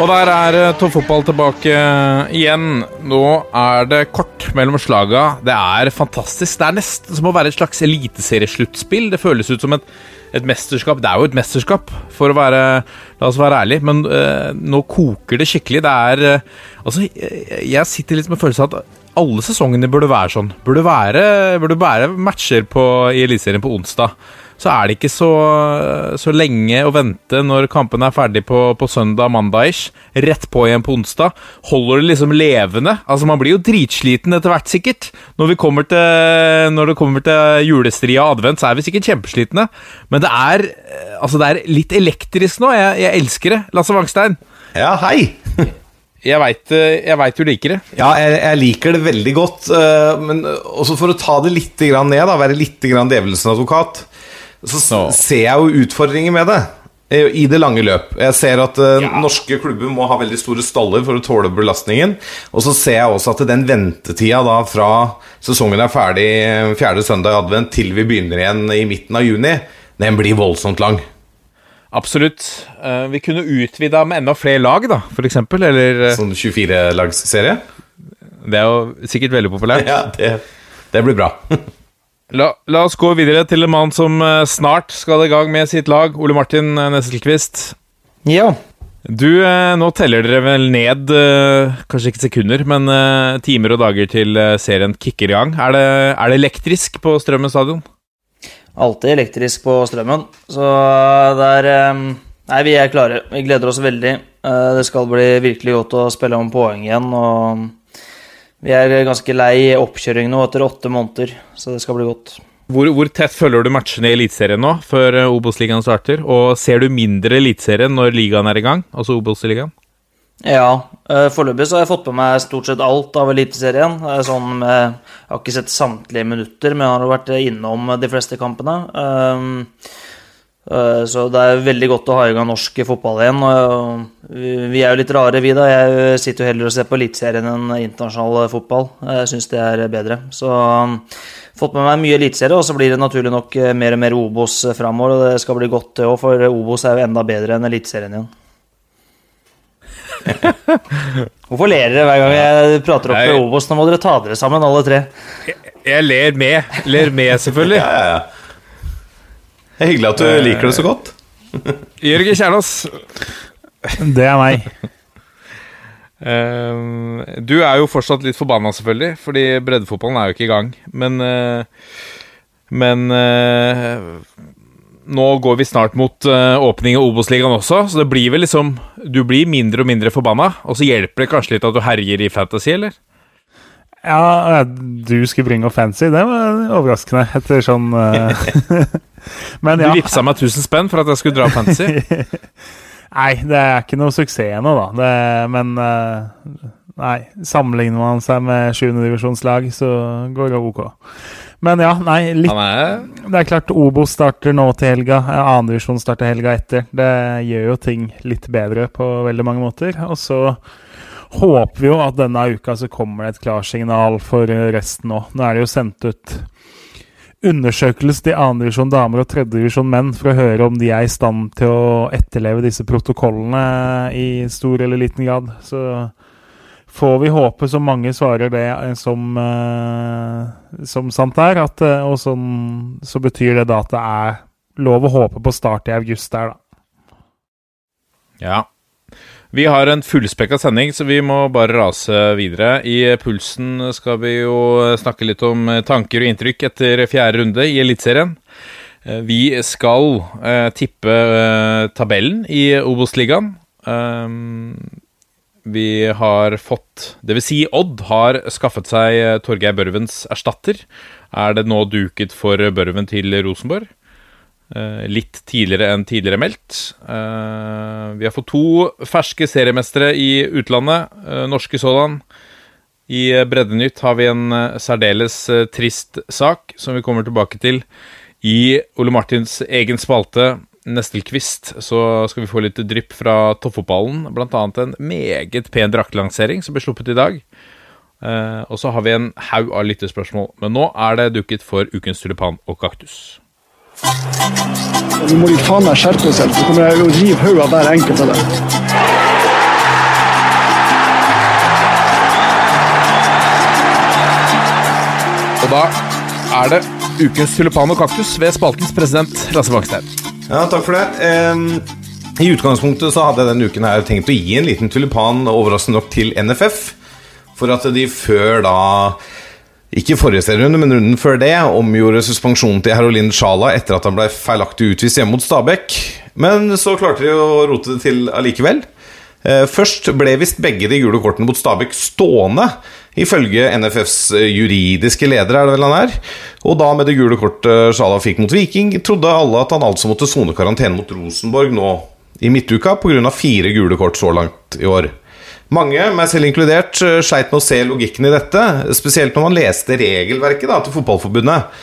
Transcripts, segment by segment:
Og der er eh, toppfotball tilbake igjen. Nå er det kort mellom slaga. Det er fantastisk. Det er nesten som å være et slags eliteseriesluttspill. Det føles ut som et, et mesterskap. Det er jo et mesterskap, for å være La oss være ærlig, men uh, nå koker det skikkelig. Det er uh, Altså, jeg sitter litt med følelsen av at alle sesongene burde være sånn. Burde være, burde være matcher på, i Eliteserien på onsdag. Så er det ikke så, så lenge å vente når kampene er ferdig på, på søndag, mandag-ish. Rett på igjen på onsdag. Holder det liksom levende. Altså Man blir jo dritsliten etter hvert, sikkert. Når, vi kommer til, når det kommer til julestria og advent, så er vi sikkert kjempeslitne. Men det er, altså det er litt elektrisk nå. Jeg, jeg elsker det. Lasse Wangstein, Ja, hei! jeg veit du liker det. Ja, jeg, jeg liker det veldig godt. eh, Men også for å ta det litt ned, da, være litt djevelens advokat, så s- ser jeg jo utfordringer med det. I det lange løp. Jeg ser at eh, norske klubber må ha veldig store staller for å tåle belastningen. Og så ser jeg også at den ventetida da fra sesongen er ferdig fjerde søndag i advent til vi begynner igjen i midten av juni, den blir voldsomt lang. Absolutt. Uh, vi kunne utvida med enda flere lag, da, for eksempel. Eller uh, Sånn 24-lagsserie. Det er jo sikkert veldig populært. Ja, det, det blir bra. La, la oss gå videre til en mann som eh, snart skal i gang med sitt lag. Ole Martin eh, Nesselquist. Ja. Du, eh, nå teller dere vel ned, kanskje ikke sekunder, men timer og dager til serien kicker i gang. Er det, er det elektrisk på Strømmen stadion? Alltid elektrisk på strømmen. Så det er eh, Nei, vi er klare. Vi gleder oss veldig. Det skal bli virkelig godt å spille om poeng igjen. Og vi er ganske lei oppkjøring nå etter åtte måneder, så det skal bli godt. Hvor, hvor tett følger du matchene i Eliteserien nå, før eh, Obos-ligaen starter? Og ser du mindre Eliteserien når ligaen er i gang, altså Obos-ligaen? Ja, eh, foreløpig så har jeg fått på meg stort sett alt av Eliteserien. Eh, Sånn med, jeg har ikke sett samtlige minutter, men jeg har vært innom de fleste kampene. Eh, Så det er veldig godt å ha i gang norsk fotball igjen. Vi vi er jo litt rare, vi da. Jeg sitter jo heller og ser på Eliteserien enn internasjonal fotball. Jeg syns det er bedre. Så um, fått med meg mye eliteserie, og så blir det naturlig nok eh, mer og mer Obos framover. Og det skal bli godt, det òg, for Obos er jo enda bedre enn Eliteserien igjen. Hvorfor ler dere hver gang jeg prater opp med Obos? Nå må dere ta dere sammen, alle tre. Jeg ler med. Ler med, selvfølgelig. Ja, ja, ja. Det er hyggelig at du liker det så godt. Jørgen Kjernås, Det er meg. Uh, du er jo fortsatt litt forbanna, selvfølgelig, fordi breddefotballen er jo ikke i gang. Men uh, Men uh, nå går vi snart mot eh, åpning av Obos-ligaen også, så det blir vel liksom Du blir mindre og mindre forbanna, og så hjelper det kanskje litt at du herjer i Fantasy, eller? Ja, du skulle bringe opp fancy. Det var overraskende, etter sånn eh, ja. Du vippsa meg 1000 spenn for at jeg skulle dra Fantasy. Nei, det er ikke noe suksess ennå, da. Det, men eh, Nei. Sammenligner man seg med 7. divisjonslag, så går det ok. Men ja, nei, litt er Det er klart Obo starter nå til helga. Annendivisjon starter helga etter. Det gjør jo ting litt bedre på veldig mange måter. Og så håper vi jo at denne uka så kommer det et klarsignal for resten òg. Nå er det jo sendt ut undersøkelse til annendivisjon damer og tredjedivisjon menn for å høre om de er i stand til å etterleve disse protokollene i stor eller liten grad. Så får vi håpe så mange svarer det eh, som, eh, som sant er. At, eh, og sånn, så betyr det da at det er lov å håpe på start i august der, da. Ja. Vi har en fullspekka sending, så vi må bare rase videre. I Pulsen skal vi jo snakke litt om tanker og inntrykk etter fjerde runde i Eliteserien. Eh, Vi skal eh, tippe eh, tabellen i Obos-ligaen. Um, vi har fått Det vil si, Odd har skaffet seg eh, Torgeir Børvens erstatter. er det nå duket for Børven til Rosenborg. Eh, litt tidligere enn tidligere meldt. Eh, vi har fått to ferske seriemestere i utlandet, eh, norske sådan. I Breddenytt har vi en særdeles trist sak som vi kommer tilbake til. I Ole Martins egen spalte, Nestelquist, så skal vi få litt drypp fra toppfotballen. Blant annet en meget pen draktelansering som ble sluppet i dag. Og så har vi en haug av lyttespørsmål. Men nå er det dukket for ukens tulipan og kaktus. Nå må de faen meg skjerpe seg, så kommer jeg å rive hodet av hver enkelt av dem. Og da er det ukens tulipan og kaktus ved spaltens president Lasse Bakstein. Ja, takk for det. Um I utgangspunktet så hadde jeg denne uken her tenkt å gi en liten tulipan, overraskende nok, til NFF. For at de før da ikke forrige serierunde, men runden før det omgjorde suspensjonen til Herolin Sjala etter at han ble feilaktig utvist hjemme mot Stabæk. Men så klarte de å rote det til allikevel. Eh, Først ble visst begge de gule kortene mot Stabæk stående, ifølge NFFs juridiske leder, er det vel han er. Og da med det gule kortet Sjala fikk mot Viking, trodde alle at han altså måtte sone karantene mot Rosenborg nå i midtuka pga. fire gule kort så langt i år. Mange, meg selv inkludert, eh, sleit med å se logikken i dette, spesielt når man leste regelverket da, til Fotballforbundet.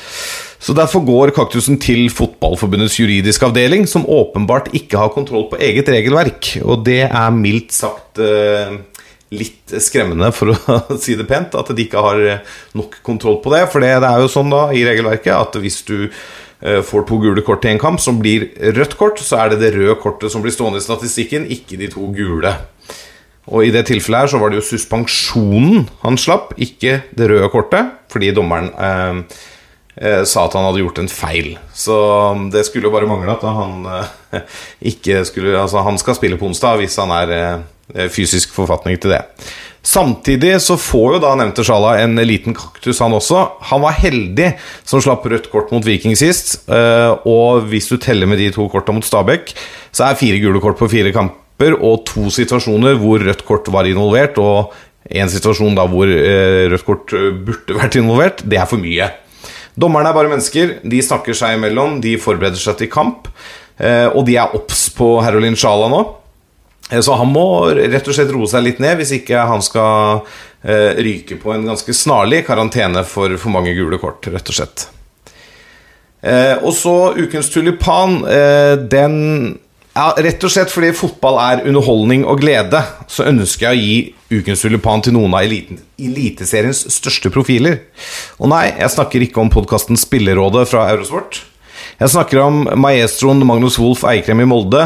Så Derfor går kaktusen til Fotballforbundets juridiske avdeling, som åpenbart ikke har kontroll på eget regelverk. Og det er mildt sagt eh, litt skremmende, for å si det pent, at de ikke har eh, nok kontroll på det. For det, er jo sånn da i regelverket at hvis du får to gule kort i en kamp som blir rødt kort, så er det det røde kortet som blir stående i statistikken, ikke de to gule. Og i det tilfellet her så var det jo suspensjonen han slapp, ikke det røde kortet, fordi dommeren eh, eh, sa at han hadde gjort en feil. Så det skulle jo bare mangle at han eh, ikke skulle Altså, han skal spille på onsdag hvis han er eh, fysisk forfatning til det. Samtidig så får jo da nevnte Sjala en liten kaktus, han også. Han var heldig som slapp rødt kort mot Viking sist. eh, Og hvis du teller med de to korta mot Stabæk, så er fire gule kort på fire kamper og to situasjoner hvor rødt kort var involvert, og en situasjon da hvor eh, rødt kort eh, burde vært involvert. Det er for mye. Dommerne er bare mennesker. De snakker seg imellom, de forbereder seg til kamp. eh, Og de er obs på Herolin Sjala nå. Så han må rett og slett roe seg litt ned hvis ikke han skal ryke på en ganske snarlig karantene for for mange gule kort, rett og slett. Og så ukens tulipan. Den ja, Rett og slett fordi fotball er underholdning og glede, så ønsker jeg å gi ukens tulipan til noen av eliten, Eliteseriens største profiler. Og nei, jeg snakker ikke om podkasten Spillerådet fra Eurosport. Jeg snakker om maestroen Magnus Wolff Eikrem i Molde,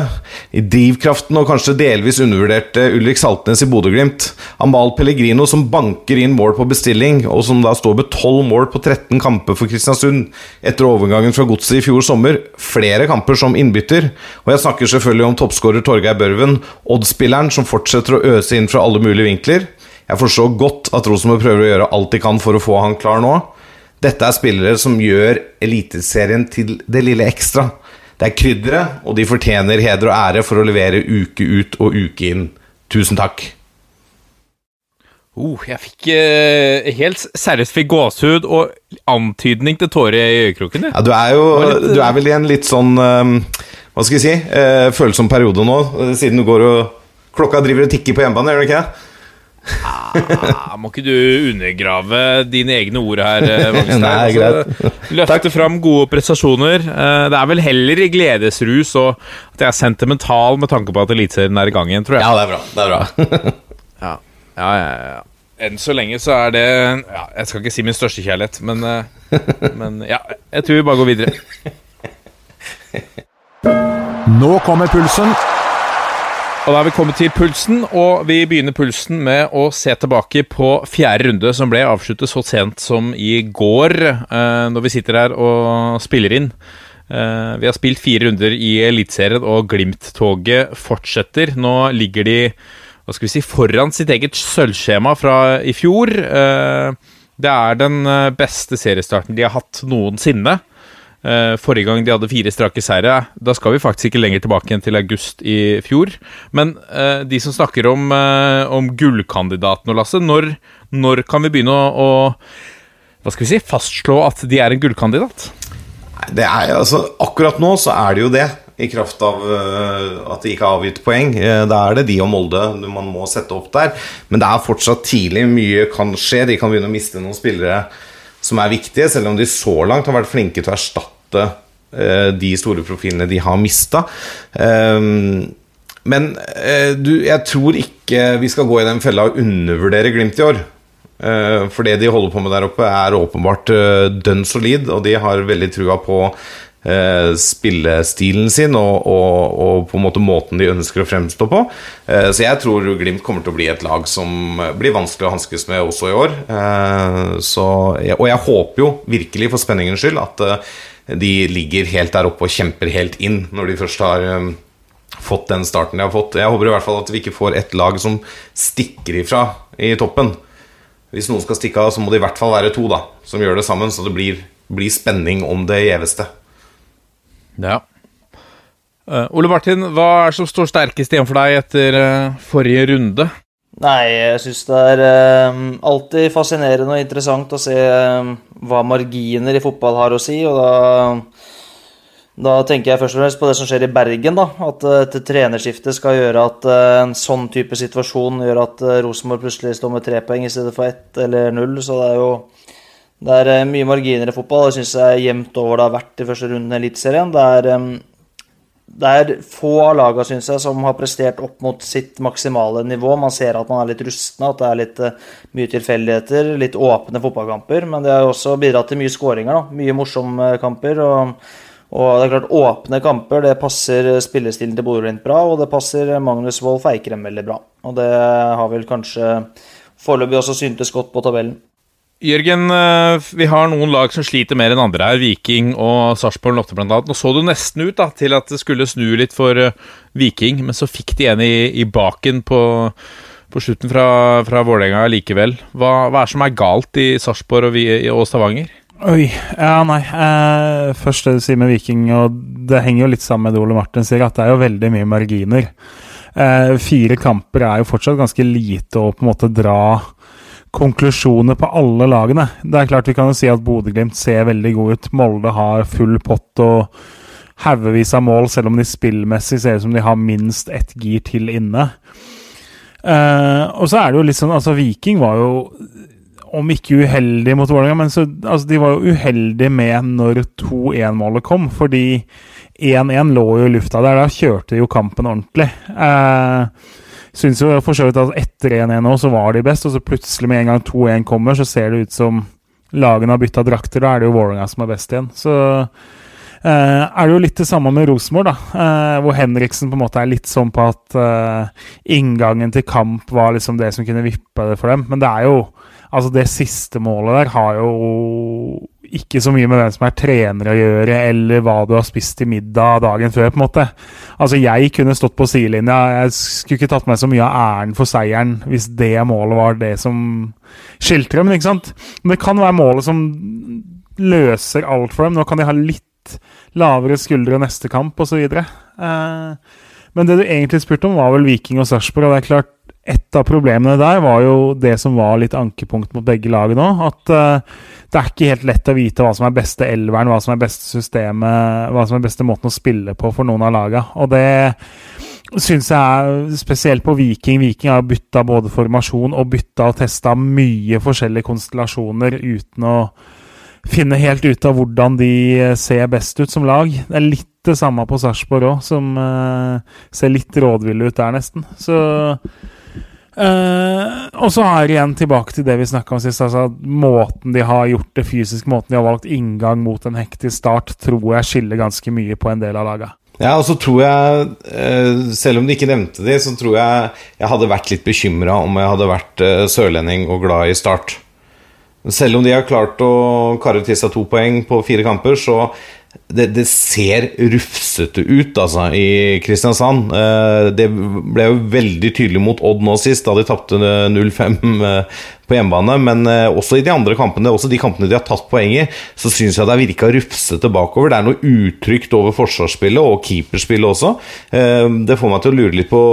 i drivkraften og kanskje delvis undervurderte Ulrik Saltnes i Bodø-Glimt, Amal Pellegrino som banker inn mål på bestilling, og som da står med 12 mål på 13 kamper for Kristiansund etter overgangen fra Godset i fjor sommer, flere kamper som innbytter, og jeg snakker selvfølgelig om toppskårer Torgeir Børven, Odd-spilleren som fortsetter å øse inn fra alle mulige vinkler. Jeg forstår godt at Rosenborg prøver å gjøre alt de kan for å få han klar nå. Dette er spillere som gjør Eliteserien til det lille ekstra. Det er krydderet, og de fortjener heder og ære for å levere uke ut og uke inn. Tusen takk. Oh, jeg fikk eh, helt seriøst fikk gåsehud og antydning til tårer i øyekroken. Ja, du er jo du er vel i en litt sånn eh, Hva skal jeg si? eh, følsom periode nå, eh, siden du går og Klokka driver og tikker på hjemmebane, gjør den ikke det? Ah, må ikke du undergrave dine egne ord her, eh, Vangstein? Nei, greit. Altså, Løfte fram gode prestasjoner. Eh, Det er vel heller i gledesrus og at jeg er sentimental med tanke på at Eliteserien er i gang igjen, tror jeg. Ja, det er bra. Det er bra. Ja, ja, ja, ja. Enn så lenge så er det ja, Jeg skal ikke si min største kjærlighet, men, eh, men ja, jeg tror vi bare går videre. Nå kommer pulsen. Og da er vi kommet til pulsen, og vi begynner pulsen med å se tilbake på fjerde runde, som ble avsluttet så sent som i går, eh, når vi sitter her og spiller inn. Eh, vi har spilt fire runder i Eliteserien, og Glimt-toget fortsetter. Nå ligger de hva skal vi si, foran sitt eget sølvskjema fra i fjor. Eh, det er den beste seriestarten de har hatt noensinne. Eh, forrige gang de hadde fire strake seire, da skal vi faktisk ikke lenger tilbake igjen til august i fjor. Men uh, de som snakker om, uh, om gullkandidatene, Lasse, når, når kan vi begynne å, å hva skal vi si, fastslå at de er en gullkandidat? Det er, altså, akkurat nå så er det jo det, i kraft av uh, at de ikke har avgitt poeng. Da er det de og Molde man må sette opp der. Men det er fortsatt tidlig, mye kan skje. De kan begynne å miste noen spillere som er viktige, selv om de så langt har vært flinke til å erstatte eh, de store profilene de har mista. men eh, du, jeg tror ikke vi skal gå i den fella og undervurdere Glimt i år. Eh, For det de holder på med der oppe, er åpenbart dønn solid, og de har veldig trua på spillestilen sin og, og, og på en måte måten de ønsker å fremstå på. Eh, Så jeg tror Glimt kommer til å bli et lag som blir vanskelig å hanskes med også i år. Eh, Så, og jeg håper jo virkelig, for spenningens skyld, at eh, de ligger helt der oppe og kjemper helt inn når de først har eh, fått den starten de har fått. Jeg håper i hvert fall at vi ikke får et lag som stikker ifra i toppen. Hvis noen skal stikke av, så må det i hvert fall være to da som gjør det sammen, så det blir, blir spenning om det gjeveste. Ja. Uh, Ole Martin, hva er det som står sterkest igjen for deg etter uh, forrige runde? Nei, jeg syns det er uh, alltid fascinerende og interessant å se hva marginer i fotball har å si, og da da tenker jeg først og fremst på det som skjer i Bergen. da, At et trenerskifte skal gjøre at en sånn type situasjon gjør at Rosenborg plutselig står med tre poeng i stedet for ett eller null. Så det er jo det er eh, mye marginer i fotball. Det syns jeg er jevnt over det har vært i første runde i Eliteserien. Det er, eh, det er få av lagene, syns jeg, som har prestert opp mot sitt maksimale nivå. Man ser at man er litt rustne, at det er litt eh, mye tilfeldigheter, litt åpne fotballkamper. Men det har også bidratt til mye skåringer. Mye morsomme kamper. og og det er klart, Åpne kamper det passer spillestilen til Bodø-Glimt bra, og det passer Magnus Wolff Eikrem veldig bra. Og det har vel kanskje foreløpig også syntes godt på tabellen. Jørgen, eh, vi har noen lag som sliter mer enn andre her. Viking og Sarpsborg 8 blant annet. Nå så det nesten ut da, til at det skulle snu litt for eh, Viking, men så fikk de en i, i baken på, på slutten fra, fra Vålerenga likevel. Hva, hva er det som er galt i Sarpsborg og, og Stavanger? Oi. Ja, nei. Eh, først det du sier med Viking, og det henger jo litt sammen med det Ole Martin sier, at det er jo veldig mye marginer. Eh, fire kamper er jo fortsatt ganske lite å på en måte dra konklusjoner på alle lagene. Det er klart vi kan jo si at Bodø-Glimt ser veldig god ut. Molde har full pott og haugevis av mål, selv om de spillmessig ser ut som de har minst ett gir til inne. Uh, og så er det jo litt sånn Altså, Viking var jo om ikke uheldig mot Vålerenga, men så, altså, de var jo uheldige med når 2-1-målet kom, fordi 1-1 lå jo i lufta der. Da kjørte jo kampen ordentlig. Eh, Syns jo for så vidt at etter 1-1 nå, så var de best, og så plutselig med en gang 2-1 kommer, så ser det ut som lagene har bytta drakter. Da er det jo Vålerenga som er best igjen. Så eh, er det jo litt det samme med Rosenborg, da. eh, hvor Henriksen på en måte er litt sånn på at eh, inngangen til kamp var liksom det som kunne vippe det for dem. Men det er jo Altså, det siste målet der har jo ikke så mye med hvem som er trener å gjøre, eller hva du har spist til middag dagen før, på en måte. Altså, jeg kunne stått på sidelinja, jeg skulle ikke tatt meg så mye av æren for seieren hvis det målet var det som skilte dem, ikke sant? Men det kan være målet som løser alt for dem. Nå kan de ha litt lavere skuldre neste kamp, osv. Eh, men det du egentlig spurte om, var vel Viking og Sarpsborg, og det er klart et av problemene der var jo det som var litt ankepunkt mot begge lagene nå. At uh, det er ikke helt lett å vite hva som er beste elveren, hva som er beste systemet, hva som er beste måten å spille på for noen av laga. Og det syns jeg er spesielt på Viking. Viking har bytta både formasjon og bytta og testa mye forskjellige konstellasjoner uten å finne helt ut av hvordan de eh, ser best ut som lag. Det er litt det samme på Sarpsborg òg, som uh, ser litt rådville ut der, nesten. Så eh, Og så er det igjen tilbake til det vi snakka om sist. Altså Måten de har gjort det fysisk, måten de har valgt inngang mot en hektisk start, tror jeg skiller ganske mye på en del av laga. Ja, og så tror jeg, eh, selv om de ikke nevnte de, så tror jeg jeg hadde vært litt bekymra om jeg hadde vært eh, sørlending og glad i Start. Selv om de har klart å karre til seg to poeng på fire kamper, så det, det ser rufsete ut, altså, i Kristiansand. Eh, Det ble jo veldig tydelig mot Odd nå sist, da de tapte 0-5 eh, på hjemmebane. Men eh, også i de andre kampene, også de kampene de har tatt poeng i, så syns jeg det har virka rufsete bakover. Det er noe utrygt over forsvarsspillet og keeperspillet også. Eh, Det får meg til å lure litt på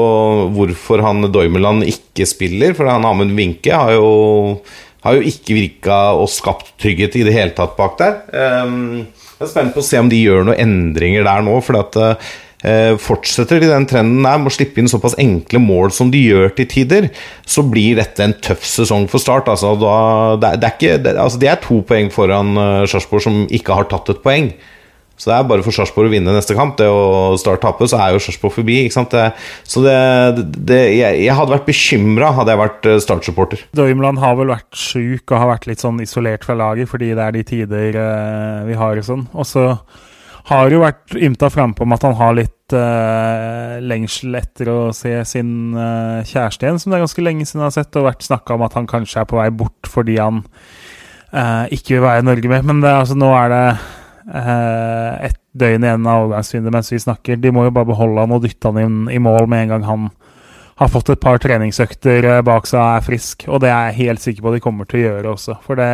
hvorfor han Doimeland ikke spiller, for han Amund Winke har jo har jo ikke virka og skapt trygghet i det hele tatt bak der. Um, jeg er spent på å se om de gjør noen endringer der nå. For at eh, fortsetter de den trenden der med å slippe inn såpass enkle mål som de gjør til tider, så blir dette en tøff sesong for Start. Altså, da, det, det, er ikke, det, altså, det er to poeng foran uh, Sarpsborg som ikke har tatt et poeng. Så det er bare for Sarpsborg å vinne neste kamp. Det å starte tape, så er jo Sarpsborg forbi. ikke? Det, så det, det, jeg, jeg hadde vært bekymra hadde jeg vært Start-supporter. Dormland har vel vært sjuk og har vært litt sånn isolert fra laget fordi det er de tider eh, vi har og sånn. Og så har jo vært ymta frampå om at han har litt eh, lengsel etter å se sin eh, kjæreste igjen, som det er ganske lenge siden han har sett, og vært snakka om at han kanskje er på vei bort fordi han ikke vil være i Norge mer. Men altså, nå er det eh, ett døgn igjen av overgangsvinduet mens vi snakker. De må jo bare beholde han og dytte han inn i mål med en gang han har fått et par treningsøkter eh, bak seg og er frisk. Og det er jeg helt sikker på de kommer til å gjøre også. For det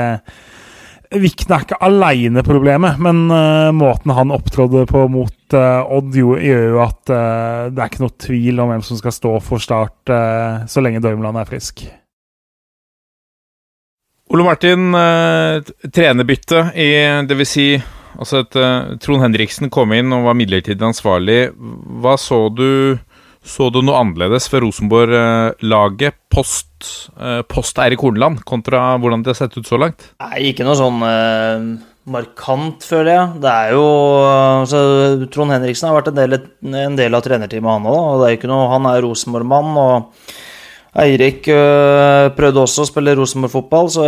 Vikten er ikke aleine problemet, men uh, måten han opptrådde på mot uh, Odd gjør jo at uh, det er ikke noe tvil om hvem som skal stå for start så lenge Dormland er frisk. Ole Martin, trenerbytte i det vil si Altså at uh, Trond Henriksen kom inn og var midlertidig ansvarlig. Hva så du Så du noe annerledes for Rosenborg-laget post, uh, post Eirik Horneland, kontra hvordan det har sett ut så langt? Nei, ikke noe sånn uh, markant, føler jeg. Det er jo altså, Trond Henriksen har vært en del, en del av trenerteamet, han òg. Og han er Rosenborg-mann. og Eirik øh, prøvde også å spille Rosenborg-fotball, så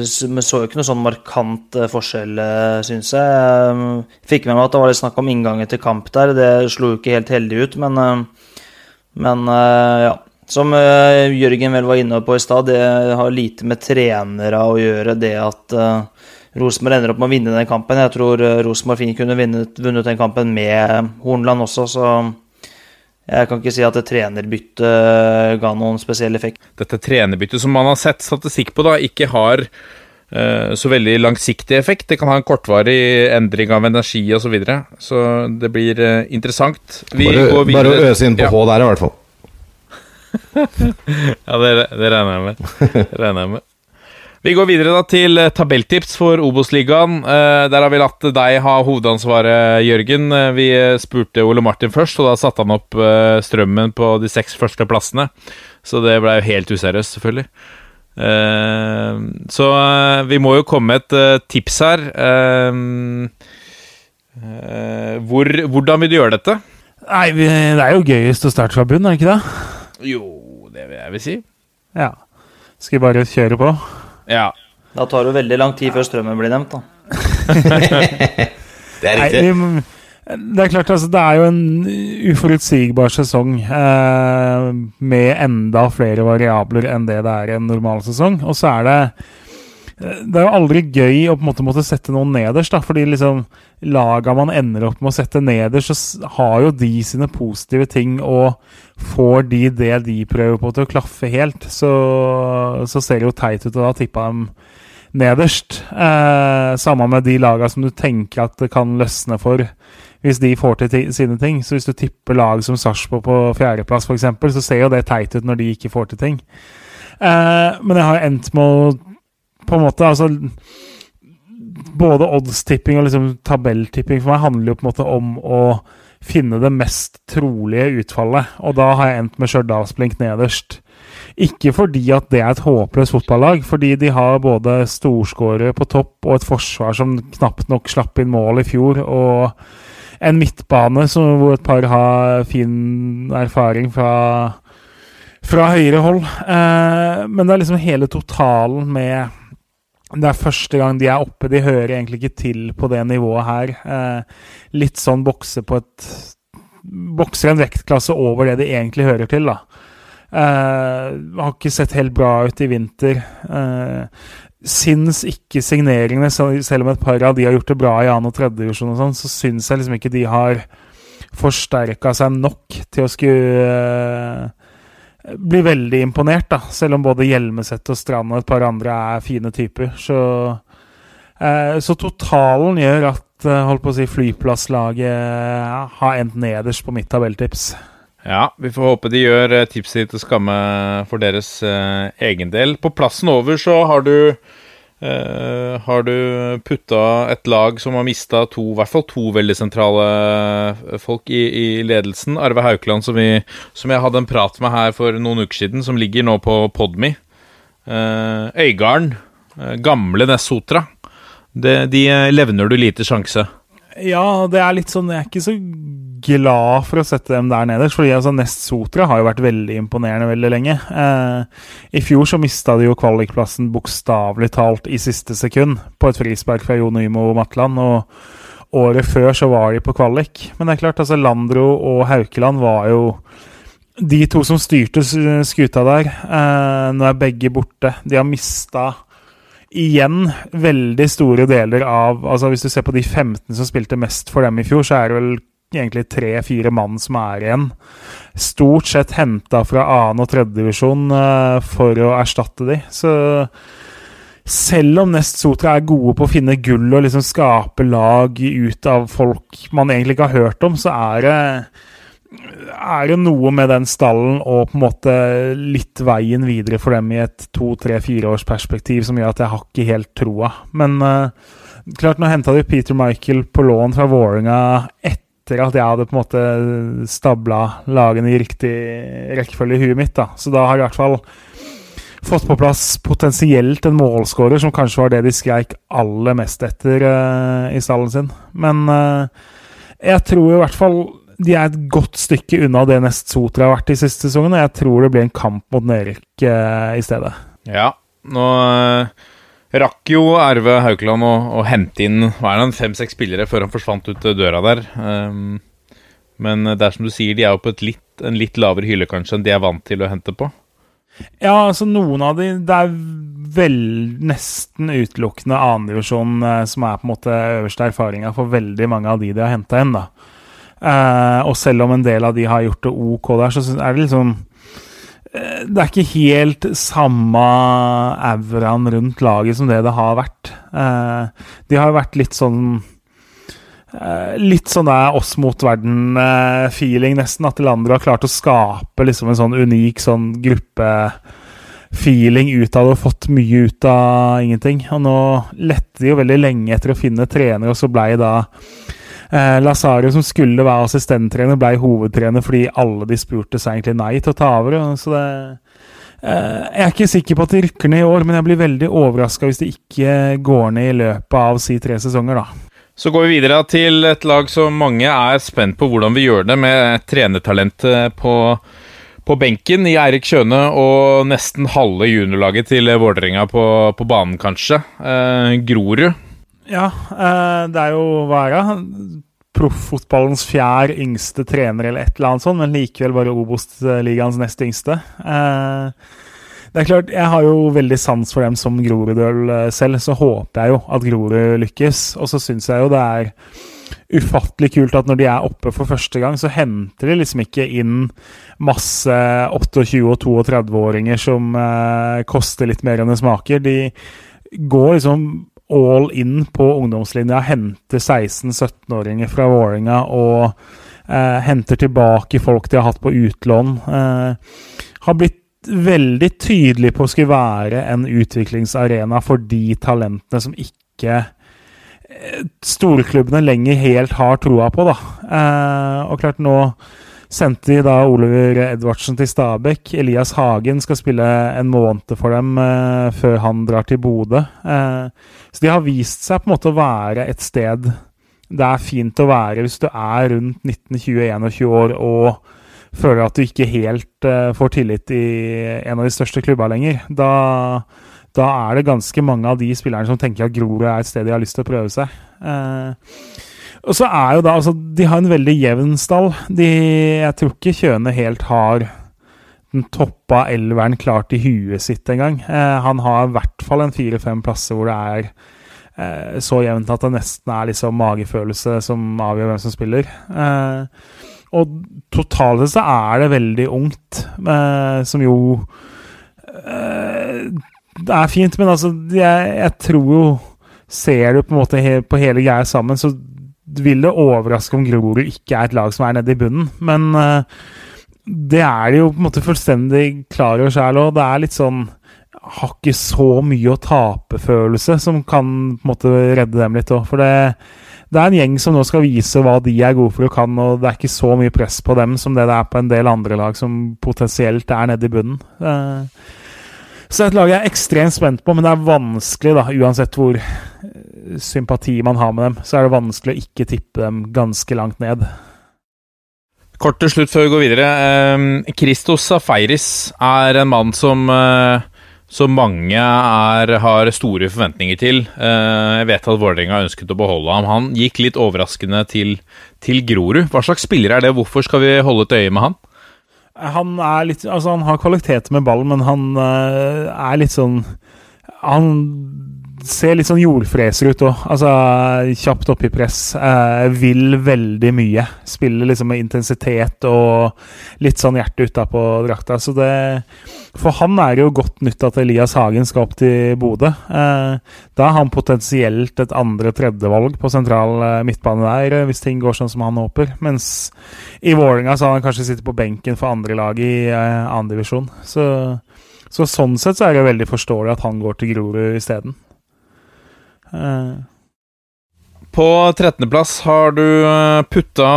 vi så jo ikke noe sånn markant øh, forskjell, øh, syns jeg. Fikk med meg at det var litt snakk om inngangen til kamp der. Det slo jo ikke helt heldig ut, men, men ja. Som Jørgen vel var inne på i stad, det har lite med trenere å gjøre, det at Rosenborg ender opp med å vinne den kampen. Jeg tror Rosenborg fint kunne vunnet, vunnet den kampen med Hornland også, så jeg kan ikke si at et trenerbytte ga noen spesiell effekt. Dette trenerbyttet som man har sett statistikk på, da, ikke har uh, så veldig langsiktig effekt. Det kan ha en kortvarig endring av energi osv. Så, videre. så det blir uh, interessant. bare, bare å øse inn på ja. H der, i hvert fall. ja, det, det regner jeg med. Det regner jeg med. Vi går videre da til eh, tabelltips for Obos-ligaen. Eh, der har vi latt deg ha hovedansvaret, Jørgen. Eh, vi spurte Ole Martin først, og da satte han opp strømmen på de seks første plassene. Så det ble jo helt useriøst, selvfølgelig. Så vi må jo komme med et tips her. Hvor, hvordan vil du gjøre dette? Nei, Det er jo gøyest å starte fra bunn, er det ikke det? Jo, det vil jeg vil si. Ja. Skal vi bare kjøre på? Ja. Da tar det veldig lang tid før strømmen blir nevnt, da. det er riktig. Nei, det er klart, altså, det er jo en uforutsigbar sesong eh, med enda flere variabler enn det det er i en normal sesong. Og så er det det er jo aldri gøy å på en måte måtte sette noen nederst, da, fordi liksom laga man ender opp med å sette nederst, så har jo de sine positive ting, og får de det de prøver på til å klaffe helt, så, så ser det jo teit ut, og da tippa dem nederst. Eh, samme med de laga som du tenker at det kan løsne for hvis de får til sine ting. Så hvis du tipper lag som Sarpsborg på fjerdeplass, f.eks., så ser jo det teit ut når de ikke får til ting. Eh, men jeg har endt med å på en måte altså Både oddstipping og liksom tabelltipping for meg handler jo på en måte om å finne det mest trolige utfallet, og da har jeg endt med Stjørdalsblink nederst. Ikke fordi at det er et håpløst fotballag, fordi de har både storskårere på topp og et forsvar som knapt nok slapp inn mål i fjor, og en midtbane som, hvor et par har fin erfaring fra fra høyere hold. Eh, men det er liksom hele totalen med det er første gang de er oppe. De hører egentlig ikke til på det nivået her. Eh, litt sånn bokse på et Bokser en vektklasse over det de egentlig hører til, da. Eh, har ikke sett helt bra ut i vinter. Eh, syns ikke signeringene, selv om et par av de har gjort det bra i annen og tredje divisjon, og sånn, så syns jeg liksom ikke de har forsterka seg nok til å skulle eh, blir veldig imponert, da. Selv om både Hjelmeset og Strand og et par andre er fine typer. Så, eh, så totalen gjør at eh, holdt på å si flyplasslaget eh, har endt nederst på mitt tabelltips. Ja, vi får håpe de gjør tipset tipset til skamme for deres eh, egen del. På plassen over så har du eh, Har du putta et lag som har mista to, i hvert fall to veldig sentrale eh, folk i, i ledelsen. Arve Haukeland, som, vi, som jeg hadde en prat med her for noen uker siden, som ligger nå på Podme. Eh, Øygarden, gamle Nessotra. De levner du lite sjanse. Ja, det er litt sånn Jeg er ikke så glad for å sette dem der nederst. Fordi altså, Nest Sotra har jo vært veldig imponerende veldig lenge. Eh, I fjor så mista de jo kvalikplassen bokstavelig talt i siste sekund på et frispark fra Jon Nymo Matland. Og året før så var de på kvalik. Men det er klart, altså Landro og Haukeland var jo de to som styrte skuta der. Eh, nå er begge borte. De har mista igjen veldig store deler av altså Hvis du ser på de 15 som spilte mest for dem i fjor, så er det vel egentlig tre-fire mann som er igjen. Stort sett henta fra annen- og tredjedivisjon uh, for å erstatte de. Så selv om Nest Sotra er gode på å finne gull og liksom skape lag ut av folk man egentlig ikke har hørt om, så er det er det noe med den stallen og på en måte litt veien videre for dem i et to, tre, fire års perspektiv som gjør at jeg har ikke helt troa. Men uh, klart, nå henta de Peter Michael på lån fra Vålerenga etter at jeg hadde på en måte stabla lagene i riktig rekkefølge i huet mitt. da. Så da har jeg i hvert fall fått på plass potensielt en målskårer, som kanskje var det de skreik aller mest etter uh, i stallen sin. Men uh, jeg tror i hvert fall de er et godt stykke unna det Nest Sotra har vært i siste sesongen, og jeg tror det blir en kamp mot nedrykk eh, i stedet. Ja, nå eh, rakk jo Erve Haukeland å, å hente inn hva er det, fem-seks spillere før han forsvant ut eh, døra der. Um, men det er som du sier, de er jo på et litt, en litt lavere hylle kanskje enn de er vant til å hente på. Ja, altså noen av de Det er vel nesten utelukkende annendivisjon eh, som er på en måte øverste erfaringa for veldig mange av de de har henta inn, da. Eh, og selv om en del av de har gjort det ok der, så er det liksom uh, Det er ikke helt samme auraen rundt laget som det det har vært. Uh, de har jo vært litt sånn Litt sånn der oss mot verden-feeling, nesten. At Leandro har klart å skape liksom en sånn unik sånn gruppefeeling ut av det og fått mye ut av ingenting. Og nå lette de jo veldig lenge etter å finne trener, og så blei da Eh, Lazario, som skulle være assistenttrener, ble hovedtrener fordi alle de spurte seg egentlig nei til å ta over. Så det, eh, jeg er ikke sikker på at de rykker ned i år, men jeg blir veldig overraska hvis de ikke går ned i løpet av si tre sesonger, da. Så går vi videre til et lag som mange er spent på hvordan vi gjør det, med trenertalentet på, på benken i Eirik Kjøne og nesten halve juniorlaget til Vålerenga på, på banen, kanskje. Eh, Grorud. Ja, eh, det er jo hva er det? Profffotballens fjerde yngste trener eller et eller annet sånt, men likevel bare Obos-ligaens nest yngste. Eh, det er klart, Jeg har jo veldig sans for dem som Groruddøl selv, så håper jeg jo at Grorud lykkes. Og så syns jeg jo det er ufattelig kult at når de er oppe for første gang, så henter de liksom ikke inn masse 28- og 32-åringer som eh, koster litt mer enn det smaker. De går liksom all in på ungdomslinja, henter 16-17-åringer fra Vålerenga og eh, henter tilbake folk de har hatt på utlån. Eh, har blitt veldig tydelig på å skulle være en utviklingsarena for de talentene som ikke eh, storklubbene lenger helt har troa på, da. Eh, og klart, nå sendte de da Oliver Edvardsen til Stabæk. Elias Hagen skal spille en måned for dem eh, før han drar til Bodø. Eh, så de har vist seg på en måte å være et sted det er fint å være hvis du er rundt 19-20-21 år og føler at du ikke helt eh, får tillit i en av de største klubba lenger. Da, da er det ganske mange av de spillerne som tenker at Grorud er et sted de har lyst til å prøve seg. Eh, og så er jo da altså, De har en veldig jevn stall. De, jeg tror ikke Kjøne helt har den toppa elveren klart i huet sitt engang. Eh, han har i hvert fall en fire-fem plasser hvor det er eh, så jevnt at det nesten er liksom magefølelse som avgjør hvem som spiller. Eh, og totalt sett så er det veldig ungt, eh, som jo eh, Det er fint, men altså jeg, jeg tror jo Ser du på en måte he, på hele greia sammen, så vil det overraske om Grorud ikke er et lag som er nede i bunnen. Men eh, det er de jo på en måte fullstendig klar over sjæl òg. Det er litt sånn Har ikke så mye å tape-følelse som kan på en måte redde dem litt òg. For det, det er en gjeng som nå skal vise hva de er gode for og kan, og det er ikke så mye press på dem som det det er på en del andre lag som potensielt er nede i bunnen. Eh, så det er et lag jeg er ekstremt spent på, men det er vanskelig, da, uansett hvor eh, sympati man har med dem, så er det vanskelig å ikke tippe dem ganske langt ned. Kort til slutt før vi går videre. Eh, Christos Safaris er en mann som, eh, som mange er, har store forventninger til. Eh, jeg vet at Vålerenga ønsket å beholde ham. Han gikk litt overraskende til, til Grorud. Hva slags spiller er det? Hvorfor skal vi holde et øye med han? Han er litt Altså, han har kvaliteter med ball, men han uh, er litt sånn Han ser litt sånn jordfreser ut òg. Altså, kjapt opp i press. Eh, vil veldig mye. Spiller liksom med intensitet og litt sånn hjerte utapå drakta. Så det For han er det jo godt nytt at Elias Hagen skal opp til Bodø. Eh, da er han potensielt et andre-tredjevalg på sentral midtbane der, hvis ting går sånn som han håper. Mens i Vålerenga så har han kanskje sittet på benken for andre lag i uh, andredivisjon. Så, så sånn sett så er det veldig forståelig at han går til Grorud isteden. Uh. På 13.-plass har du putta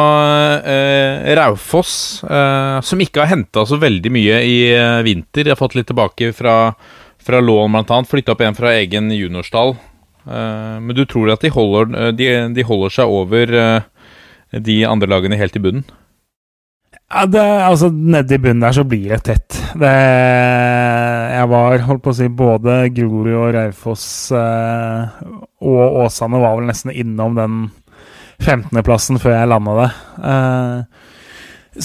eh, Raufoss, eh, som ikke har henta så veldig mye i eh, vinter. De har fått litt tilbake fra, fra lån, bl.a. Flytta opp en fra egen juniorstall. men du tror at de holder, de, de holder seg over de andre lagene helt i bunnen? Ja, det, altså Nedi bunnen der så blir det tett. Det, jeg var, holdt på å si, både Grorud og Raufoss eh, og Åsane var vel nesten innom den 15.-plassen før jeg landa det. Eh,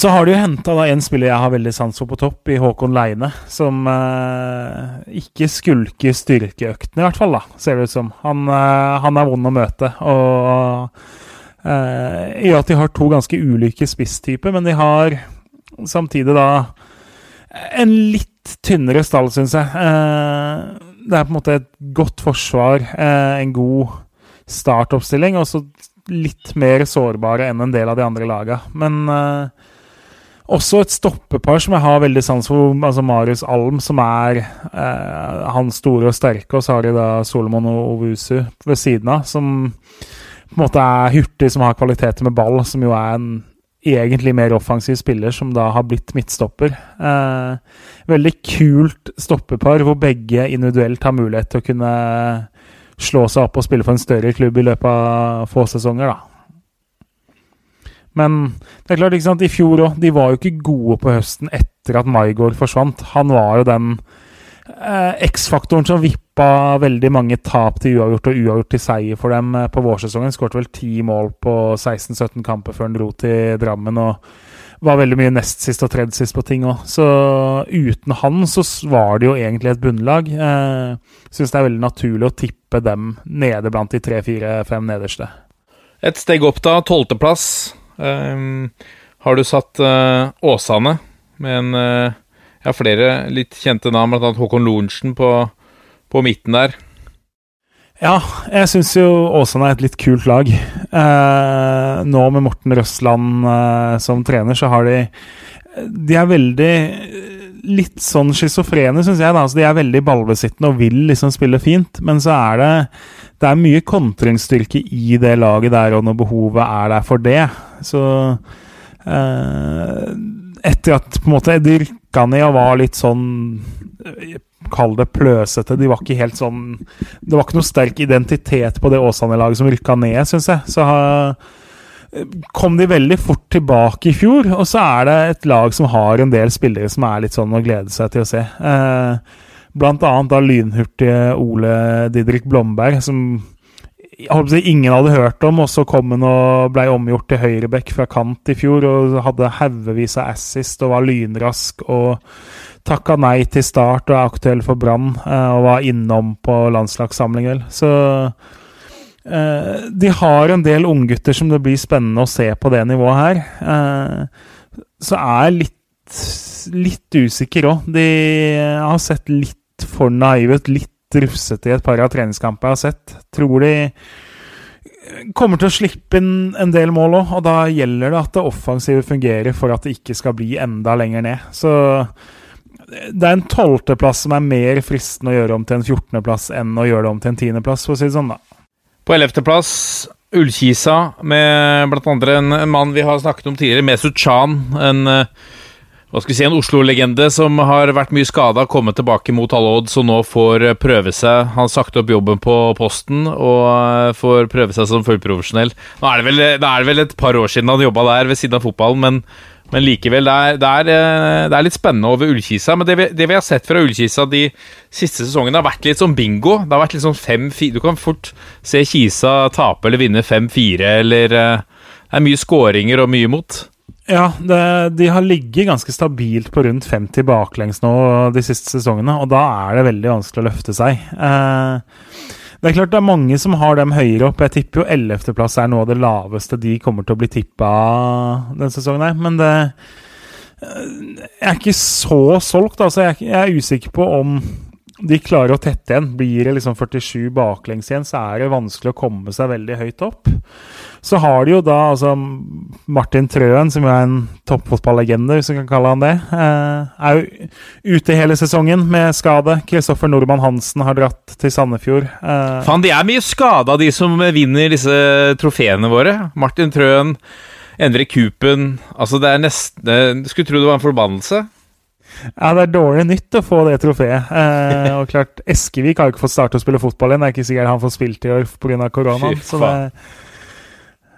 så har de jo henta en spiller jeg har veldig sans for på topp, i Håkon Leine. Som eh, ikke skulker styrkeøktene, i hvert fall, da, ser det ut som. Han, eh, han er vond å møte. og I at de har to ganske ulike spisstyper, men de har samtidig da en litt tynnere stall, syns jeg. Uh, det er på en måte et godt forsvar, uh, en god startoppstilling, og så litt mer sårbare enn en del av de andre laga. Men også et stoppepar som jeg har veldig sans for, altså Marius Alm, som er han store og sterke, og så har de da Solomon og Ovusu ved siden av, som på en måte er hurtig, som har kvaliteter med ball, som jo er en egentlig mer offensiv spiller, som da har blitt midtstopper. Eh, veldig kult stoppepar, hvor begge individuelt har mulighet til å kunne slå seg opp og spille for en større klubb i løpet av få sesonger, da. Men det er klart, ikke sant, i fjor òg, de var jo ikke gode på høsten etter at Maigård forsvant. Han var jo den eh, X-faktoren som vippa veldig mange tap til uavgjort og uavgjort til seier for dem eh, på vårsesongen. Skåret vel ti mål på 16-17 kamper før han dro til Drammen. og var veldig mye nest sist og tredje sist på ting òg. Så uten han så var det jo egentlig et bunnlag. Eh, Syns det er veldig naturlig å tippe dem nede blant de tre, fire, fem nederste. Et steg opp, da. Tolvteplass. Eh, har du satt eh, Åsane med en uh, jeg har flere litt kjente navn, bl.a. Håkon Lorentzen på, på, midten der. Ja, jeg syns jo Åsane er et litt kult lag. Eh, nå med Morten Røsland eh, som trener, så har de De er veldig litt sånn schizofrene, syns jeg. da, altså De er veldig ballbesittende og vil liksom spille fint, men så er det det er mye kontringsstyrke i det laget der, og når behovet er der for det. Så eh, etter at på en måte de rykka ned og var litt sånn Kall det pløsete. De var ikke helt sånn Det var ikke noe sterk identitet på det Åsane-laget som rykka ned, syns jeg. Så kom de veldig fort tilbake i fjor, og så er det et lag som har en del spillere som er litt sånn å glede seg til å se. Eh, blant annet da lynhurtige Ole Didrik Blomberg, som si, ingen hadde hørt om, og så kom han og ble omgjort til høyreback fra kant i fjor og hadde haugevis av assist og var lynrask og takka nei til start og er aktuell for Brann eh, og var innom på landslagssamling, vel. Så eh, de har en del unggutter som det blir spennende å se på det nivået her. Eh, så er jeg litt, litt usikker òg. De har sett litt for naive ut, litt rufsete i et par av treningskampene jeg har sett. Tror de kommer til å slippe inn en del mål òg, og da gjelder det at det offensive fungerer for at det ikke skal bli enda lenger ned. Så det er en tolvteplass som er mer fristende å gjøre om til en fjortendeplass enn å gjøre det om til en tiendeplass, for å si det sånn, da. På ellevteplass Ullkisa, med andre en, mann vi har snakket om tidligere, Mesut Chan. En eh, hva skal vi si, en Oslo-legende som har vært mye skada, kommet tilbake mot alle odds og nå får eh, prøve seg. Han har sagt opp jobben på Posten og eh, får prøve seg som fullprofesjonell. Nå er det vel, det er vel et par år siden han jobba der ved siden av fotballen, men, men likevel, det er, det, er, eh, det er, litt spennende over Ullkisa. Men det vi, det vi, har sett fra Ullkisa de siste sesongene, har vært litt som bingo. Det har vært litt sånn 5-4 Du kan fort se Kisa tape eller vinne 5-4, eller Det er mye skåringer og mye imot. Ja, det, de har ligget ganske stabilt på rundt 50 baklengs nå de siste sesongene, og da er det veldig vanskelig å løfte seg. Eh, det er klart det er mange som har dem høyere opp. Jeg tipper jo 11.-plass er noe av det laveste de kommer til å bli tippa denne sesongen her, men det eh, Jeg er ikke så solgt, altså. Jeg, jeg er usikker på om de klarer å tette igjen. Blir det liksom 47 baklengs igjen, så er det vanskelig å komme seg veldig høyt opp. Så har de jo da altså Martin Trøen, som jo er en toppfotballegende, hvis vi kan kalle han det. Eh, er jo ute hele sesongen med skade. Kristoffer Nordmann Hansen har dratt til Sandefjord. Eh, Faen, de er mye skada, de som vinner disse trofeene våre. Martin Trøen, Endre Kupen Altså, det er nesten Skulle tro det var en forbannelse. Ja, det er dårlig nytt å få det trofeet. Eh, og klart, Eskevik har jo ikke fått starte å spille fotball igjen. Det er ikke sikkert han får spilt i år pga. koronaen. Så det,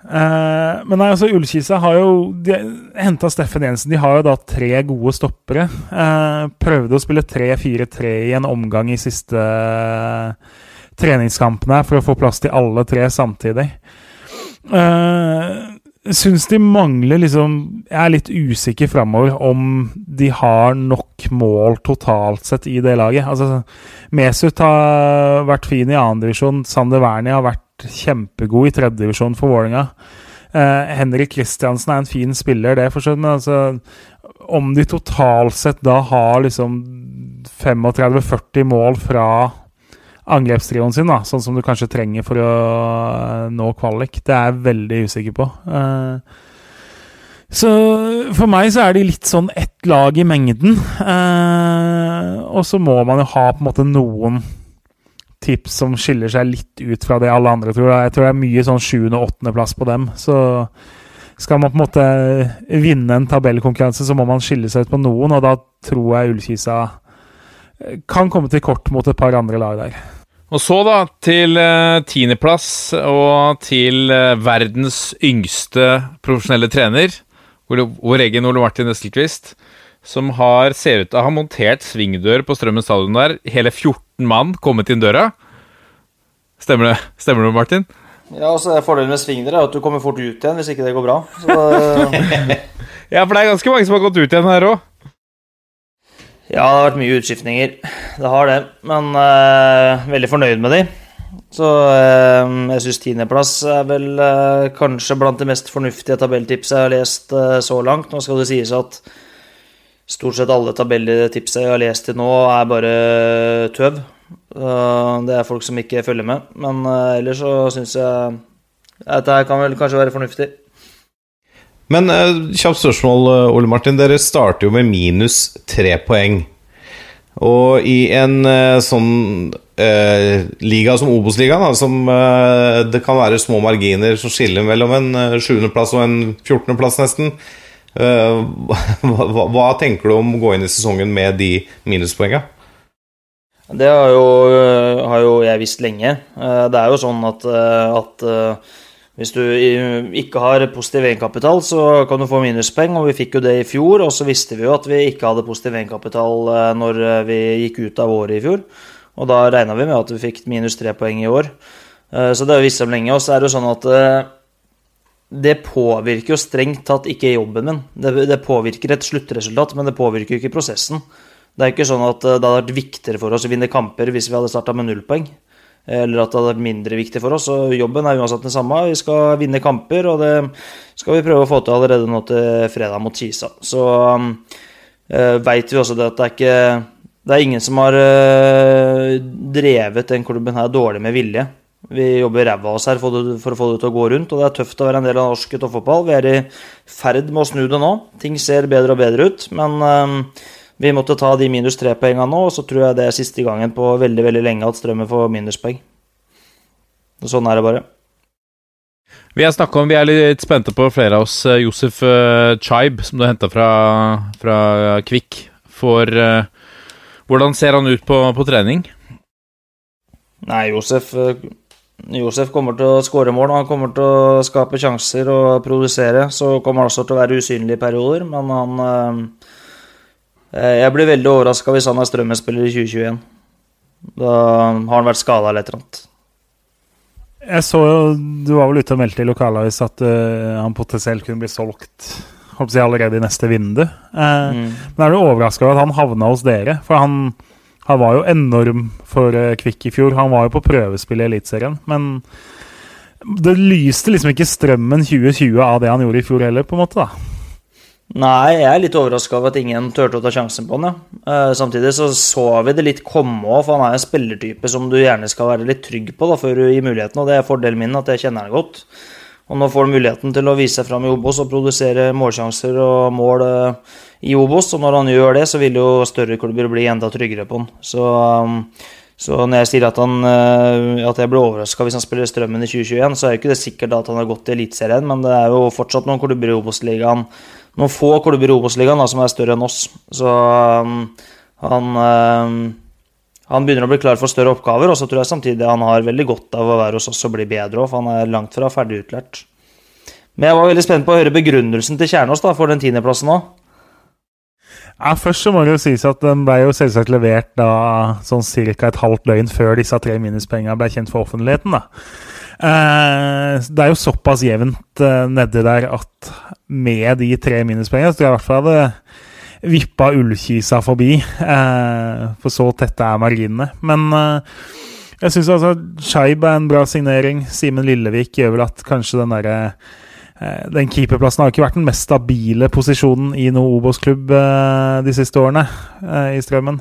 Uh, men nei, altså Ullkisa har jo henta Steffen Jensen. De har jo da tre gode stoppere. Uh, prøvde å spille 3-4-3 i en omgang i siste uh, treningskampene for å få plass til alle tre samtidig. Uh, Syns de mangler liksom Jeg er litt usikker framover om de har nok mål totalt sett i det laget. Altså, Mesut har vært fin i andredivisjon. Sander Wernie har vært kjempegod i tredjedivisjon for Vålerenga. Eh, Henrik Kristiansen er en fin spiller, det, for men altså, om de totalt sett da har liksom 35-40 mål fra angrepstrioen sin, da, sånn som du kanskje trenger for å eh, nå kvalik, det er jeg veldig usikker på. Eh, så for meg så er de litt sånn ett lag i mengden. Eh, og så må man jo ha på en måte noen tips som skiller seg litt ut fra det alle andre tror. Jeg tror det er mye sånn sjuende- og åttendeplass på dem. Så skal man på en måte vinne en tabellkonkurranse, så må man skille seg ut på noen, og da tror jeg Ullkisa eh, kan komme til kort mot et par andre lag der. Og så, da, til uh, tiendeplass og til uh, verdens yngste profesjonelle trener, vår egen Ole Martin Estelquist, som har, ser ut til å ha montert svingdør på Strømmen stadion der. Hele 14 mann kommet inn døra. Stemmer det, Stemmer det Martin? Ja, altså Fordelen med svingdør er at du kommer fort ut igjen hvis ikke det går bra. Så, ja, for det er ganske mange som har gått ut igjen her òg. Ja, det har vært mye utskiftninger. Det har det. Men uh, veldig fornøyd med de. Så uh, jeg syns tiendeplass er vel uh, kanskje blant de mest fornuftige tabelltipsene jeg har lest så langt. Nå skal det sies at Stort sett alle tabelletipset jeg har lest til nå, er bare tøv. Det er folk som ikke følger med. Men eh, ellers så syns jeg at dette kan vel kanskje være fornuftig. Men uh, kjapt spørsmål, eh, Ole Martin. Dere starter jo med minus tre poeng. Og i en sånn eh, liga som Obos-ligaen, som det kan være små marginer som skiller mellom en sjuendeplass og en fjortendeplass, nesten, Eh, hva, hva, tenker du om å gå inn i sesongen med de minuspoengene? Det har jo, eh, har jo, jeg visst lenge. Eh, det er jo sånn at, at hvis du ikke har positiv egenkapital, så kan du få minuspoeng, og vi fikk jo det i fjor. Og så visste vi jo at vi ikke hadde positiv egenkapital når vi gikk ut av året i fjor. Og da regna vi med at vi fikk minus tre poeng i år. Så det har vi visst om lenge. Og så er det jo sånn at det påvirker jo strengt tatt ikke jobben min. Det, det, påvirker et sluttresultat, men det påvirker jo ikke prosessen. Det er ikke sånn at eh, det hadde vært viktigere for oss å vinne kamper hvis vi hadde starta med null poeng. Eller at det hadde vært mindre viktig for oss. Og jobben er uansett den samme. Vi skal vinne kamper, og det skal vi prøve å få til allerede nå til fredag mot Kisa. Så um, uh, veit vi også det at det er ikke Det er ingen som har uh, drevet den klubben her dårlig med vilje. Vi jobber ræva av oss her for, det- for å få det til å gå rundt, og det er tøft å være en del av norsk toppfotball. Vi er i ferd med å snu det nå. Ting ser bedre og bedre ut, men eh, vi måtte ta de minus tre poengene nå, og så tror jeg det er siste gangen på veldig veldig lenge at Strømmen får minuspoeng. Sånn er det bare. Vi er, snakket om, vi er litt spente på flere av oss. eh, Josef uh, Chaib, som du henta fra, fra Kvikk. For eh, Hvordan ser han ut på, på trening? Nei, Josef, eh, Josef kommer til å skåre mål, han kommer til å skape sjanser og produsere. Så kommer han også til å være usynlig i perioder, men han eh, Jeg blir veldig overraska hvis han er Strømmen-spiller i 2021. Da har han vært skada eller et eller annet. Jeg så jo, Du var vel ute og meldte i lokalavis at uh, han potensielt kunne bli solgt håper jeg, allerede i neste vindu. Uh, Mm. Men er du overraska over at han havna hos dere? For han, han var jo enorm for eh, Kvikk i fjor. Han var jo på prøvespill i Eliteserien. Men det lyste liksom ikke strømmen 2020 av det han gjorde i fjor heller, på en måte. da. Nei, jeg er litt overraska over at ingen turte å ta sjansen på han, ja. Eh, samtidig så så vi det litt komme òg, for han er en spillertype som du gjerne skal være litt trygg på da, før du gir muligheten, og det er fordelen min at jeg kjenner han godt. Og nå får han muligheten til å vise seg fram i Obos og produsere målsjanser og mål eh, i Obos, og når han gjør det, så vil jo større klubber bli enda tryggere på han. Så, um, så når jeg sier at, han, eh, at jeg blir overraska hvis han spiller Strømmen i 2021, så er jo ikke det sikkert at han har gått i Eliteserien, men det er jo fortsatt noen klubber i Obos-ligaen noen få klubber i Obos-ligaen som er større enn oss. Så um, han, um, han begynner å bli klar for større oppgaver, og så tror jeg samtidig han har veldig godt av å være hos oss og bli bedre òg, for han er langt fra ferdig utlært. Men jeg var veldig spent på å høre begrunnelsen til Kjernås da, for den tiendeplassen òg. Ja, Først så må det jo sies at den ble jo selvsagt levert da sånn ca. et halvt døgn før disse tre minuspengene ble kjent for offentligheten. da. Eh, det er jo såpass jevnt eh, nedi der at med de tre minuspengene så tror jeg i hvert fall hadde vippa Ullkisa forbi. Eh, for så tette er marginene. Men eh, jeg syns altså Scheib er en bra signering. Simen Lillevik gjør vel at kanskje den derre eh, den keeperplassen har ikke vært den mest stabile posisjonen i noen Obos-klubb de siste årene i Strømmen.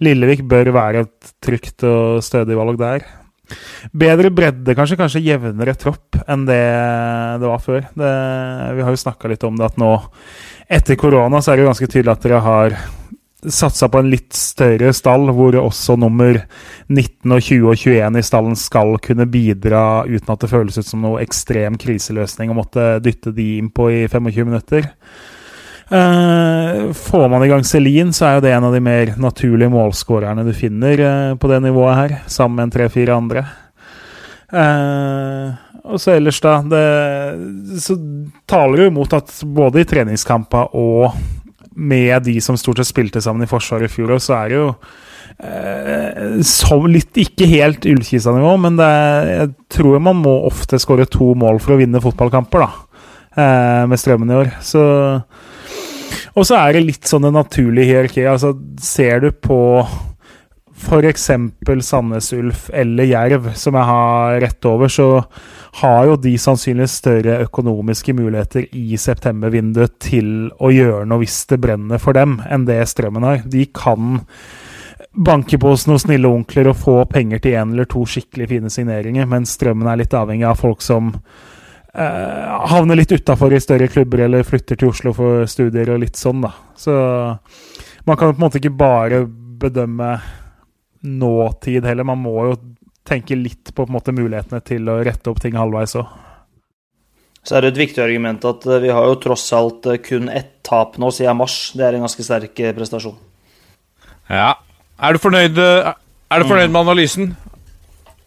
Lillevik bør være et trygt og stødig valg der. Bedre bredde, kanskje. Kanskje jevnere tropp enn det det var før. Det, vi har jo snakka litt om det at nå, etter korona, så er det ganske tydelig at dere har satsa på en litt større stall, hvor også nummer 19 og 20 og 21 i stallen skal kunne bidra uten at det føles ut som noe ekstrem kriseløsning å måtte dytte de inn på i 25 minutter. Eh, får man i gang Celine, så er jo det en av de mer naturlige målskårerne du finner eh, på det nivået her, sammen med en tre-fire andre. Eh, og så ellers, da det, Så taler det jo imot at både i treningskamper og med de som stort sett spilte sammen i Forsvaret i fjor, så er det jo eh, som litt ikke helt Ullkisa-nivå, men er, jeg tror man må ofte skåre to mål for å vinne fotballkamper, da. Eh, med Strømmen i år. Så Og så er det litt sånn det naturlige hierarkiet. Altså, ser du på f.eks. Sandnes Ulf eller Jerv, som jeg har rett over, så har jo de sannsynligvis større økonomiske muligheter i septembervinduet til å gjøre noe hvis det brenner for dem, enn det Strømmen har. De kan banke på hos noen snille onkler og få penger til én eller to skikkelig fine signeringer, mens Strømmen er litt avhengig av folk som eh, havner litt utafor i større klubber eller flytter til Oslo for studier og litt sånn, da. Så man kan på en måte ikke bare bedømme nåtid heller. Man må jo tenke litt på, på måte, mulighetene til å rette opp ting halvveis òg. Så er det et viktig argument at eh, vi har jo tross alt eh, kun ett tap nå siden mars. Det er en ganske sterk eh, prestasjon. Ja. Er du fornøyd, er du fornøyd med analysen,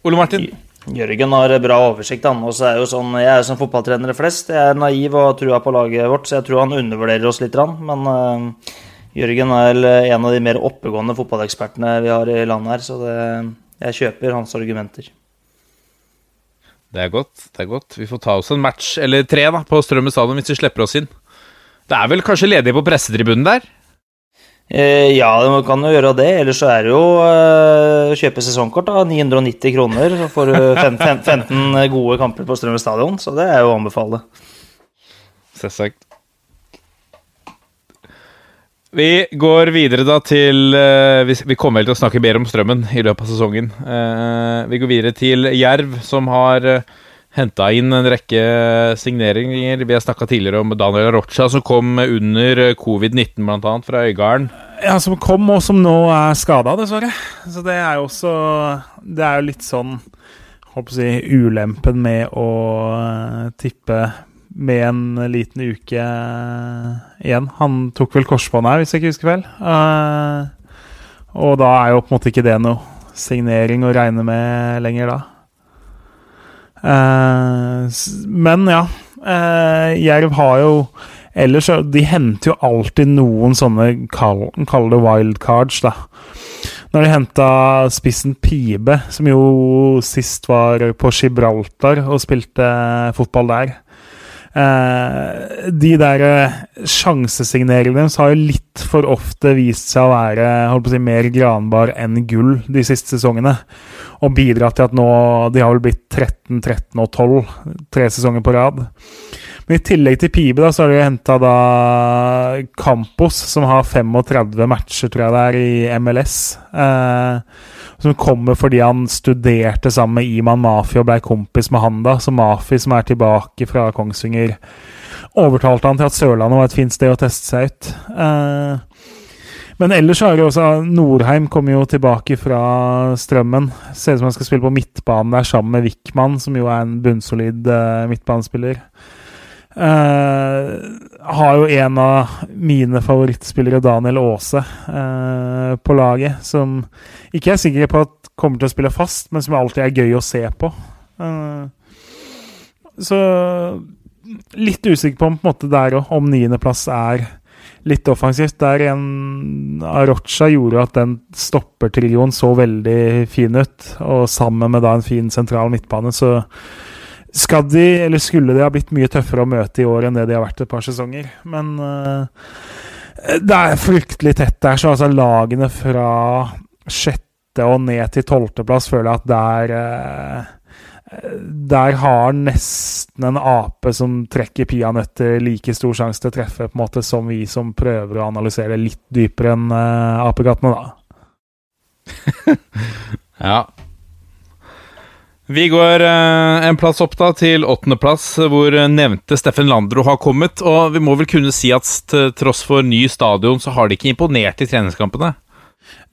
Ole Martin? Jørgen har bra oversikt, han. Og så er jo sånn, jeg er jo som fotballtrenere flest. Jeg er naiv og har trua på laget vårt, så jeg tror han undervurderer oss litt. Men uh, Jørgen er vel en av de mer oppegående fotballekspertene vi har i landet her, så det, jeg kjøper hans argumenter. Det er godt. det er godt. Vi får ta oss en match eller tre da, på Strømmen stadion hvis vi slipper oss inn. Det er vel kanskje ledige på pressetribunen der? Eh, ja, man kan jo gjøre det. Ellers så er det jo eh, kjøpe sesongkort. da, 990 kroner. Så får du fem, fem, 15 gode kamper på Strømmen stadion, så det er jo å anbefale. Selvsagt. Vi går videre da til eh, vi, kommer vel til å snakke mer om Strømmen i løpet av sesongen. Eh, vi går videre til Jerv, som har uh, henta inn en rekke signeringer. Vi har snakka tidligere om Daniel Rocha, som kom under covid-19, bl.a. fra Øygarden. Ja, som kom, og som nå er skada, dessverre. Så det er jo også Det er jo litt sånn på å si ulempen med å eh, tippe med en liten uke igjen. Han tok vel korsbånd her, hvis jeg ikke husker feil. Uh, og da er jo på en måte ikke det noe signering å regne med lenger, da. Uh, men ja. Jerv har jo Ellers De henter jo alltid noen sånne, kall, kall det wildcards, da. Når de henta spissen Pibe, som jo sist var på Gibraltar og spilte fotball der. Eh, de der eh, sjansesigneringene deres har jo litt for ofte vist seg å være å si, mer granbar enn gull de siste sesongene. Og bidratt til at nå De har vel blitt 13, 13 og 12 tre sesonger på rad. Men i tillegg til Pibe da, så har de henta Campos, som har 35 matcher, tror jeg det er, i MLS. Eh, som kommer fordi han studerte sammen med Iman Mafi og ble kompis med han da. Så Mafi, som er tilbake fra Kongsvinger, overtalte han til at Sørlandet var et fint sted å teste seg ut. Eh, men ellers har jo også Norheim kommer jo tilbake fra Strømmen. Ser ut som han skal spille på midtbanen der sammen med Wickman, som jo er en bunnsolid uh, midtbanespiller. Uh, har jo en av mine favorittspillere, Daniel Aase, uh, på laget. Som ikke er sikker på at kommer til å spille fast, men som alltid er gøy å se på. Uh, så litt usikker på, på en måte der òg, om niendeplass er litt offensivt. Der en Arocha gjorde at den stoppertrioen så veldig fin ut, og sammen med da en fin sentral midtbane, så skal de, eller skulle de ha blitt mye tøffere å møte i år enn det de har vært et par sesonger. Men uh, det er fryktelig tett der, så altså lagene fra sjette og ned til tolvteplass føler jeg at der uh, der har nesten en ape som trekker peanøtter, like stor sjanse til å treffe på en måte som vi som prøver å analysere litt dypere enn uh, apekattene, da. ja, vi går eh, en plass opp da til åttendeplass, hvor nevnte Steffen Landro har kommet. Og vi må vel kunne si at til tross for ny stadion, så har de ikke imponert i treningskampene?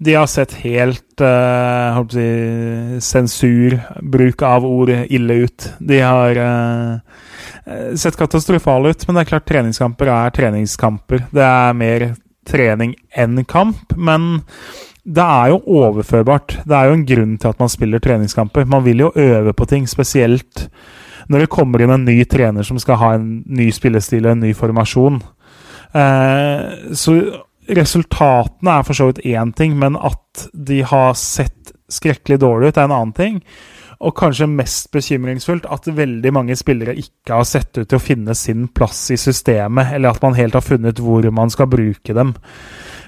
De har sett helt uh, si, sensur, bruk av ord, ille ut. De har uh, sett katastrofale ut, men det er klart treningskamper er treningskamper. Det er mer trening enn kamp, men det er jo overførbart. Det er jo en grunn til at man spiller treningskamper. Man vil jo øve på ting, spesielt når det kommer inn en ny trener som skal ha en ny spillestil og en ny formasjon. Eh, så resultatene er for så vidt én ting, men at de har sett skrekkelig dårlig ut, er en annen ting. Og kanskje mest bekymringsfullt at veldig mange spillere ikke har sett ut til å finne sin plass i systemet, eller at man helt har funnet hvor man skal bruke dem.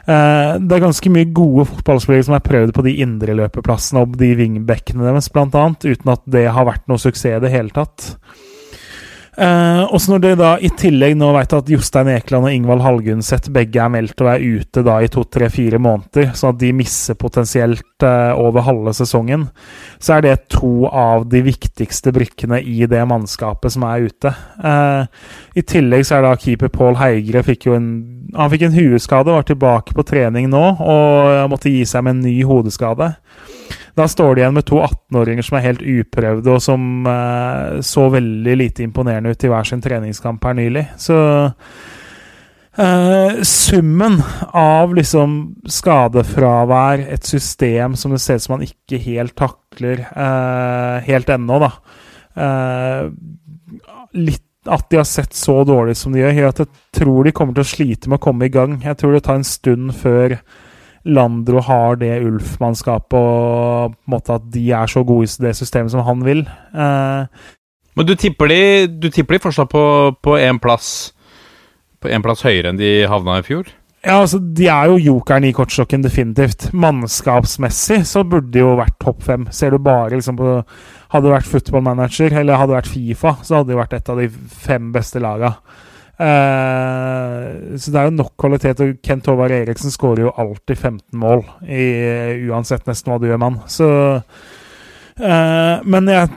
Eh, det er ganske mye gode fotballspillere som har prøvd på de indre løpeplassene og de vingbekkene deres, blant annet, uten at det har vært noe suksess i det hele tatt. Uh, og så når dere da i tillegg nå vet at Jostein Ekeland og Ingvald Hallgunset begge er meldt å være ute da i to-tre-fire måneder, sånn at de misser potensielt uh, over halve sesongen, så er det to av de viktigste brikkene i det mannskapet som er ute. Uh, I tillegg så er da keeper Pål Heigre fikk jo en Han fikk en hueskade, var tilbake på trening nå og måtte gi seg med en ny hodeskade. Da står de igjen med to 18-åringer som er helt uprøvde, og som uh, så veldig lite imponerende ut i hver sin treningskamp her nylig. Så uh, summen av liksom skadefravær, et system som det ser ut som man ikke helt takler uh, helt ennå, da Litt at de har sett så dårlig som de gjør, gjør at jeg tror de kommer til å slite med å komme i gang. Jeg tror det tar en stund før Landro har det Ulf-mannskapet, og på en måte at de er så gode i det systemet som han vil. Eh, Men du tipper de, du tipper de fortsatt på én plass På en plass høyere enn de havna i fjor? Ja, altså, De er jo jokeren i kortstokken, definitivt. Mannskapsmessig så burde de jo vært topp fem. Ser du bare liksom på Hadde det vært football manager eller hadde det vært Fifa, så hadde de vært et av de fem beste laga. Eh, så det er jo nok kvalitet. Og Kent Håvard Eriksen skårer jo alltid 15 mål, i, uansett nesten hva du gjør, mann. Så uh, Men jeg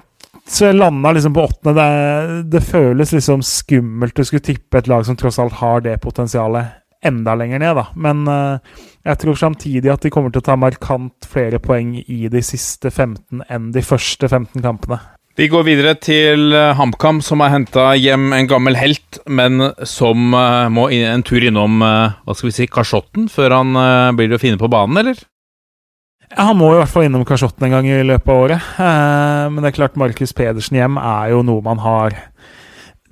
så jeg landa liksom på åttende. Det, det, føles liksom skummelt å skulle tippe et lag som tross alt har det potensialet, enda lenger ned, da. Men uh, jeg tror samtidig at de kommer til å ta markant flere poeng i de siste 15 enn de første 15 kampene. Vi går videre til eh, HamKam, som har henta hjem en gammel helt, men som uh, må en tur innom uh, hva skal vi si, kasjotten før han blir å finne på banen, eller? Ja, Han må i hvert fall innom kasjotten en gang i løpet av året. Eh, men det er klart Markus Pedersen hjem er jo noe man har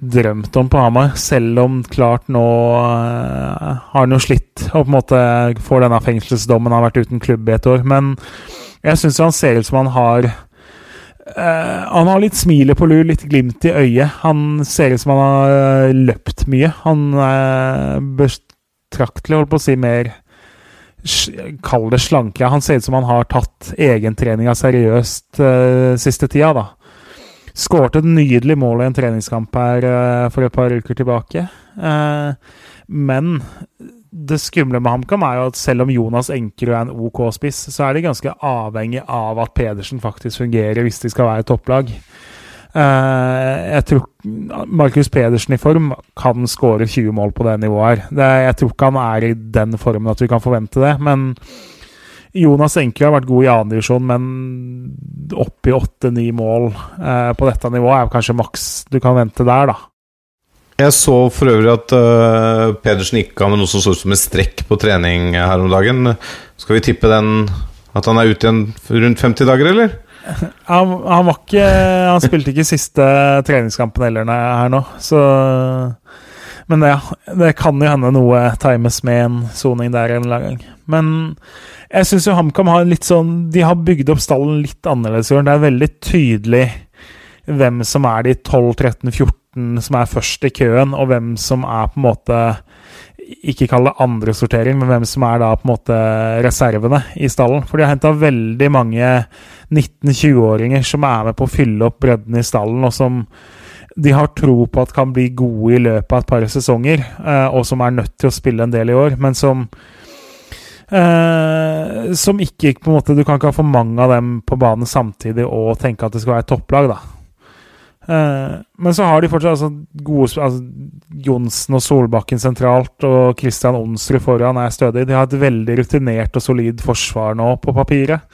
drømt om på Hamar. Selv om klart nå eh, har han jo slitt og på en måte får denne fengselsdommen. har vært uten klubb i et år. Men jeg syns han ser ut som han har eh, Han har litt smilet på lur, litt glimt i øyet. Han ser ut som han har løpt mye. Han er betraktelig, holdt på å si, mer Kall det slanke. Han ser ut som han har tatt egentreninga seriøst uh, siste tida, da. Skåret et nydelig mål i en treningskamp her uh, for et par uker tilbake. Men det skumle med HamKam er jo at selv om Jonas Enkerud er en OK spiss, så er de ganske avhengig av at Pedersen faktisk fungerer hvis de skal være topplag. Uh, jeg tror Markus Pedersen i form kan skåre 20 mål på det nivået her. Jeg tror ikke han er i den formen at vi kan forvente det. Men Jonas Enkerud har vært god i annendivisjon, men opp i åtte-ni mål uh, på dette nivået er kanskje maks du kan vente der, da. Jeg så for øvrig at uh, Pedersen gikk av med noe som så ut som en strekk på trening her om dagen. Skal vi tippe den at han er ute igjen rundt 50 dager, eller? Han, han, var ikke Han spilte ikke siste treningskampen heller her nå, så Men ja, det kan jo hende noe times med en soning der en eller annen gang. Men jeg syns jo HamKam har litt sånn De har bygd opp stallen litt annerledes. Det er veldig tydelig hvem som er de 12-13-14 som er først i køen, og hvem som er på en måte ikke kall det andresortering, men hvem som er da på en måte reservene i stallen. For de har henta veldig mange 19-20-åringer som er med på å fylle opp bredden i stallen, og som de har tro på at kan bli gode i løpet av et par sesonger, eh, og som er nødt til å spille en del i år, men som eh, som ikke på en måte Du kan ikke ha for mange av dem på banen samtidig og tenke at det skal være topplag, da. Eh, men så har de fortsatt altså, gode altså, Johnsen og Solbakken sentralt og Christian Onsrud foran er stødig. De har et veldig rutinert og solid forsvar nå, på papiret.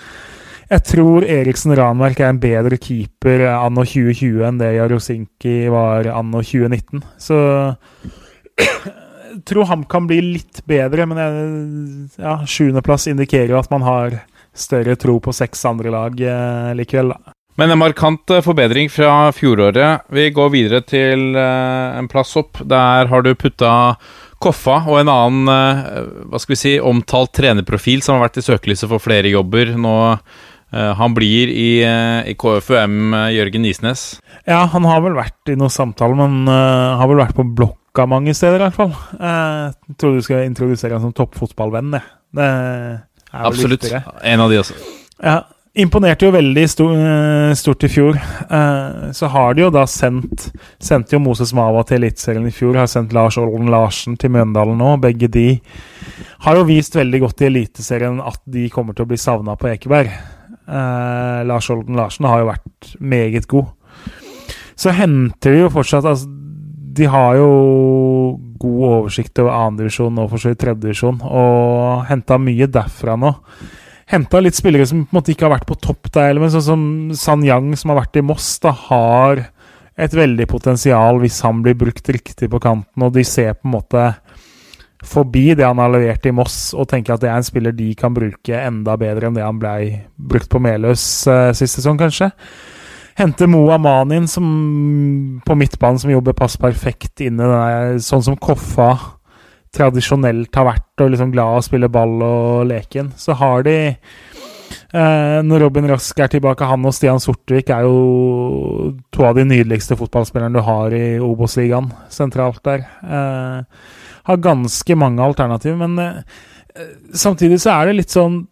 Jeg tror Eriksen Ranverk er en bedre keeper anno 2020 enn det Jarosinki var anno 2019. Så jeg tror han kan bli litt bedre, men ja, sjuendeplass indikerer jo at man har større tro på seks andre lag eh, likevel, da. Men en markant eh, forbedring fra fjoråret. Vi går videre til uh, en plass opp. Der har du putta Koffa og en annen uh, hva skal vi si, omtalt trenerprofil som har vært i søkelyset for flere jobber. Nå uh, Han blir i, i KFUM, Jørgen Nisnes. Ja, han har vel vært i noen samtaler, men har vel vært på blokka mange steder, i hvert fall. Jeg tror du skal introdusere han som toppfotballvenn, det. er vel Absolutt. En av de også. Ja, imponerte jo veldig eh, stort i fjor. Eh, så har de jo da sendt Sendte jo Moses Mava til Eliteserien i fjor. Har sendt Lars Olden Larsen til Mjøndalen nå. Begge de har jo vist veldig godt i Eliteserien at de kommer til å bli savna på Ekeberg. Eh, Lars Olden Larsen har jo vært meget god. Så henter de jo fortsatt altså, De har jo god oversikt over 2. divisjon og for så vidt tredjedivisjon, og henta mye derfra nå henta litt spillere som på en måte ikke har vært på topp der, men sånn som San Yang, som har vært i Moss, da har et veldig potensial hvis han blir brukt riktig på kanten, og de ser på en måte forbi det han har levert i Moss, og tenker at det er en spiller de kan bruke enda bedre enn det han blei brukt på Meløs uh, sist sesong, kanskje. Hente Mo Amanin som, på midtbanen, som jobber pass perfekt inn i den sånn som Koffa tradisjonelt har vært og liksom glad i å spille ball og leken, så har de eh, Når Robin Rask er tilbake, han og Stian Sortvik er jo to av de nydeligste fotballspillerne du har i Obos-ligaen sentralt der. Eh, har ganske mange alternativer, men eh, samtidig så er det litt sånn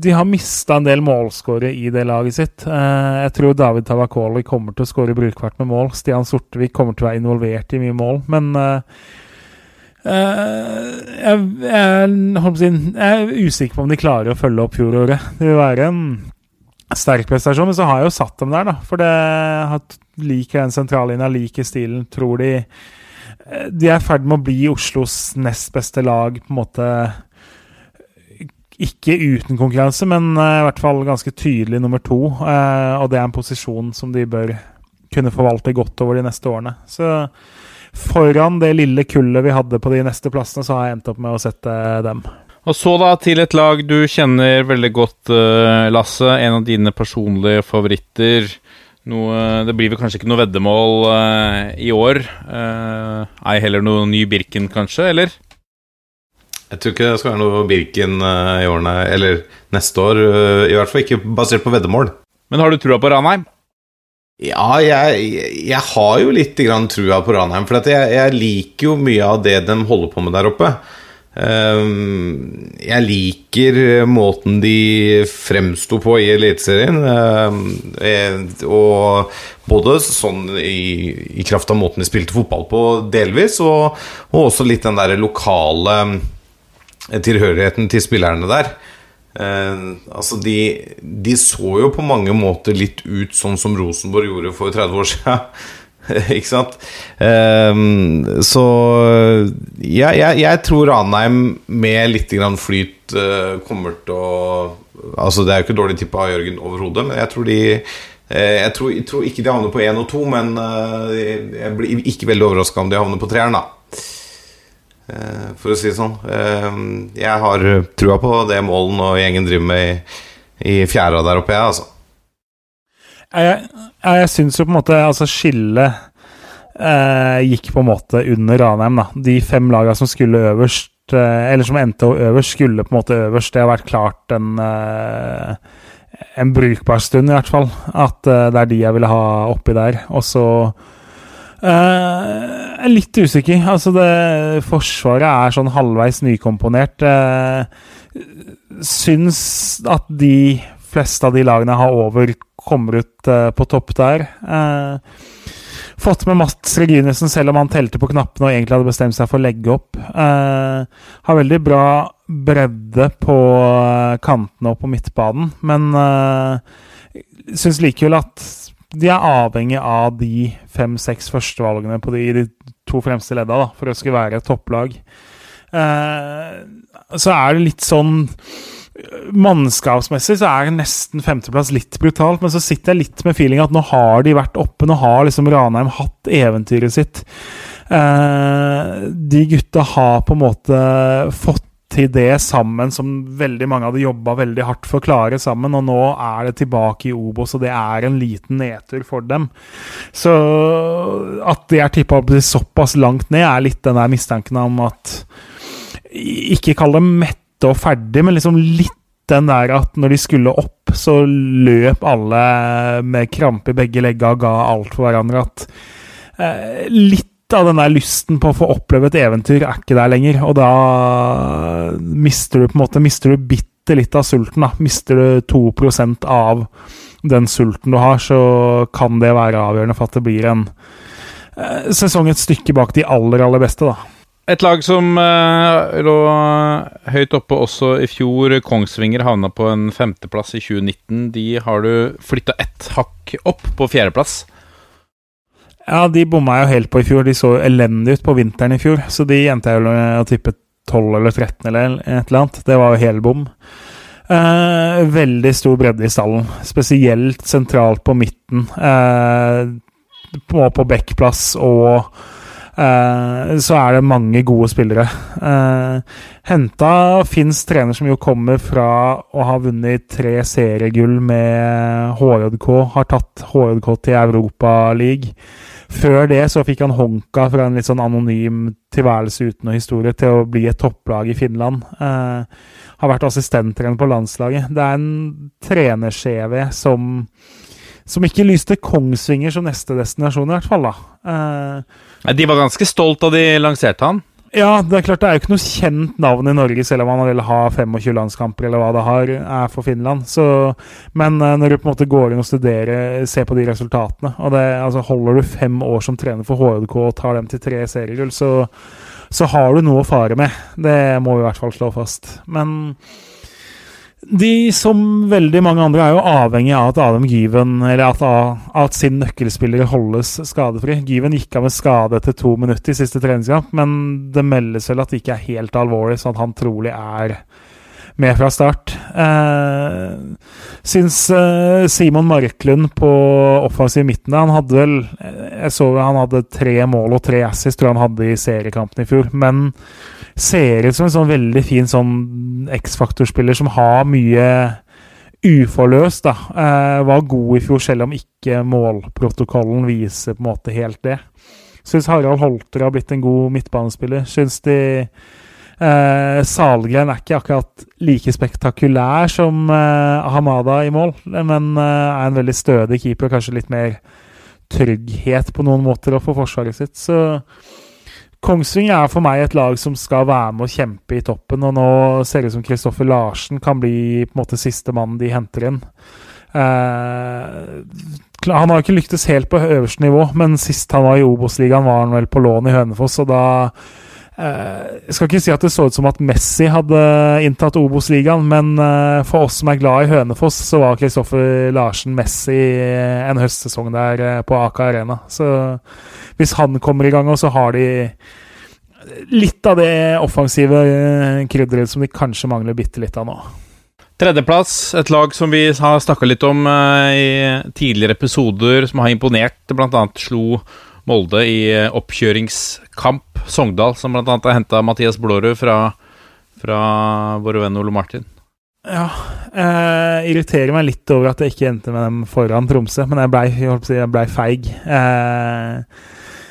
de har mista en del målskårere i det laget sitt. Eh, jeg tror David Tavakoli kommer til å skåre brukbart med mål. Stian Sortevik kommer til å være involvert i mye mål. Men Eh, jeg, jeg, si, jeg er usikker på om de klarer å følge opp fjoråret. Det vil være en sterk prestasjon, men så har jeg jo satt dem der, da. For det har- liker den sentrallinja, liker stilen. Tror de eh, De er i ferd med å bli Oslos nest beste lag, på en måte Ikke uten konkurranse, men eh, i hvert fall ganske tydelig nummer to. eh, og det er en posisjon som de bør kunne forvalte godt over de neste årene. Så foran det lille kullet vi hadde på de neste plassene, så har jeg endt opp med å sette dem. Og så da til et lag du kjenner veldig godt, eh, Lasse. En av dine personlige favoritter. Noe, det blir vel kanskje ikke noe veddemål uh, i år. Uh, Ei heller noe ny Birken, kanskje? Eller? Jeg tror ikke det skal være noe Birken uh, i årene Eller neste år. I hvert fall ikke basert på veddemål. Men har du trua på Ranheim? Ja, jeg, jeg har jo litt grann trua på Ranheim. For jeg, jeg liker jo mye av det de holder på med der oppe. Ehm, jeg liker måten de fremsto på i Eliteserien. ehm, eh, og både sånn i, i kraft av måten de spilte fotball på, delvis, og, og også litt den derre lokale eh, tilhørigheten til spillerne der. Eh, altså de, de så jo på mange måter litt ut sånn som Rosenborg gjorde for 30 år siden. Ikke sant? Eh, så jeg, jeg, jeg tror Ranheim med litt flyt eh, kommer til å Altså Det er jo ikke dårlig tippa av Jørgen overhodet, men jeg tror de eh, jeg tror, jeg tror ikke de havner på én og to, men eh, jeg blir ikke veldig overraska om de havner på treeren, da. Eh, For å si det sånn. Eh, Jeg har trua på det Målen og gjengen driver med i, i fjæra der oppe, jeg, altså. Jeg, jeg, syns jo på en måte Altså, skillet eh, gikk på en måte under Ranheim, da. De fem lagene som skulle øverst, eh, eller som endte øverst, skulle på en måte øverst. Det har vært klart en eh, en brukbar stund, i hvert fall. At eh, det er de jeg ville ha oppi der. Og så eh, Jeg er litt usikker. Altså, det Forsvaret er sånn halvveis nykomponert. Eh, syns at de fleste av de lagene har over, kommer ut eh, på topp der. Fått med Mats Reginesen, selv om han telte på knappene og egentlig hadde bestemt seg for å legge opp. Har veldig bra bredde på kantene og på midtbanen, men uh, syns likevel at de er avhengig av de fem-seks førstevalgene på de, de to fremste ledda da, for å skulle være et topplag. Eh, så er det litt sånn Mannskapsmessig så er nesten femteplass litt brutalt, men så sitter jeg litt med feeling at nå har de vært oppe. Nå har liksom Ranheim hatt eventyret sitt. Eh, de gutta har på en måte fått til det sammen som veldig mange hadde jobba veldig hardt for å klare sammen, og nå er det tilbake i Obos, og det er en liten nedtur for dem. Så at de er tippa opp såpass langt ned, er litt den der mistanken om at Ikke kall dem mette og ferdig, men liksom litt den der at når de skulle opp, så løp alle med krampe i begge legga og ga alt for hverandre. At eh, litt av den der lysten på å få oppleve et eventyr er ikke der lenger. Og da mister du på en måte Mister du bitte litt av sulten. da Mister du 2% av den sulten du har, så kan det være avgjørende for at det blir en eh, sesong et stykke bak de aller, aller beste, da. Et lag som eh, lå høyt oppe også i fjor, Kongsvinger, havna på en femteplass i 2019. De har du flytta ett hakk opp, på fjerdeplass. Ja, de bomma jo helt på i fjor. De så elendig ut på vinteren i fjor. Så de endte jeg vel å tippe 12 eller 13 eller et eller annet. Det var jo hel bom. Eh, veldig stor bredde i stallen, spesielt sentralt på midten. Eh, på, på backplass og så er det mange gode spillere. Eh, henta Finns trener som jo kommer fra å ha vunnet tre seriegull med HJK. Har tatt HJK til Europaligaen. Før det så fikk han honka fra en litt sånn anonym tilværelse uten noe historie til å bli et topplag i Finland. Eh, har vært assistenttrener på landslaget. Det er en trener-CV som som ikke lyste Kongsvinger som neste destinasjon, i hvert fall. da. Eh, De var ganske stolt da de lanserte han. ja, det er klart det er jo ikke noe kjent navn i Norge, selv om han vil ha 25 landskamper, eller hva det har, er for Finland. Så, men eh, når du på en måte går inn og studerer, ser på de resultatene og det, altså Holder du fem år som trener for HJK og tar dem til tre seriegull, så så har du noe å fare med. Det må vi i hvert fall slå fast. Men de, som veldig mange andre, er jo avhengig av at Adam Given Eller at, at sin nøkkelspiller holdes skadefri. Given gikk av med skade etter to minutter i siste treningskamp, men det meldes vel at det ikke er helt alvorlig, sånn at han trolig er med fra start. Eh, syns eh, Simon Marklund på offensiv midten Han hadde vel Jeg så han hadde tre mål og tre assis, tror jeg han hadde i seriekampen i fjor. Men ser ut som en sånn veldig fin sånn X-faktorspiller som har mye uforløst. da. Eh, var god i fjor, selv om ikke målprotokollen viser på en måte helt det. Syns Harald Holter har blitt en god midtbanespiller. Syns de eh, Salgren er ikke akkurat like spektakulær som eh, Hamada i mål, men eh, er en veldig stødig keeper. Kanskje litt mer trygghet på noen måter for forsvaret sitt. Så Kongsvinger er for meg et lag som skal være med å kjempe i toppen, og nå ser det ut som Kristoffer Larsen kan bli på en måte siste mann de henter inn. Eh, han har ikke lyktes helt på øverste nivå, men sist han var i Obos-ligaen, var han vel på lån i Hønefoss, og da Jeg skal ikke si at det så ut som at Messi hadde inntatt Obos-ligaen, men eh, for oss som er glad i Hønefoss, så var Kristoffer Larsen Messi en høstsesong der eh, på Aker Arena. Så hvis han kommer i gang, så har de litt av det offensive eh, krydderet som de kanskje mangler bitte litt av nå. Tredjeplass, et lag som vi har snakka litt om i tidligere episoder, som har imponert. Blant annet slo Molde i oppkjøringskamp. Sogndal, som annet har henta Mathias Blårud fra, fra våre venn Ole Martin. Ja. Eh, irriterer meg litt over at jeg ikke endte med dem foran Tromsø, men jeg blei si, ble feig. Eh,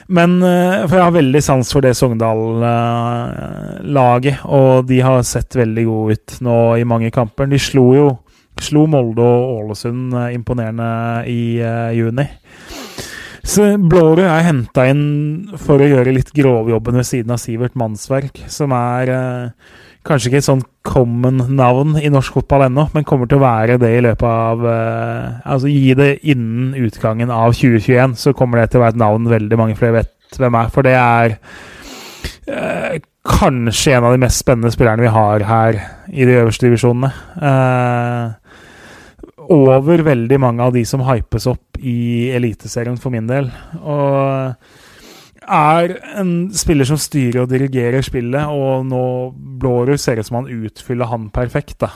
men eh, For jeg har veldig sans for det Sogndal-laget, og de har sett veldig gode ut nå i mange kamper. De slo jo slo Molde og Ålesund eh, imponerende i uh, juni. Så Blårud er henta inn for å gjøre litt grovjobben ved siden av Sivert Mannsverk, som er eh, kanskje ikke et sånn common navn i norsk fotball ennå, men kommer til å være det i løpet av eh, Altså gi det innen utgangen av 2021, så kommer det til å være et navn veldig mange flere vet hvem er. For det er eh, kanskje en av de mest spennende spillerne vi har her i de øverste divisjonene. Uh, over veldig mange av de som hypes opp i Eliteserien, for min del. Og er en spiller som styrer og dirigerer spillet, og nå Blårud ser ut som han utfyller han perfekt. da.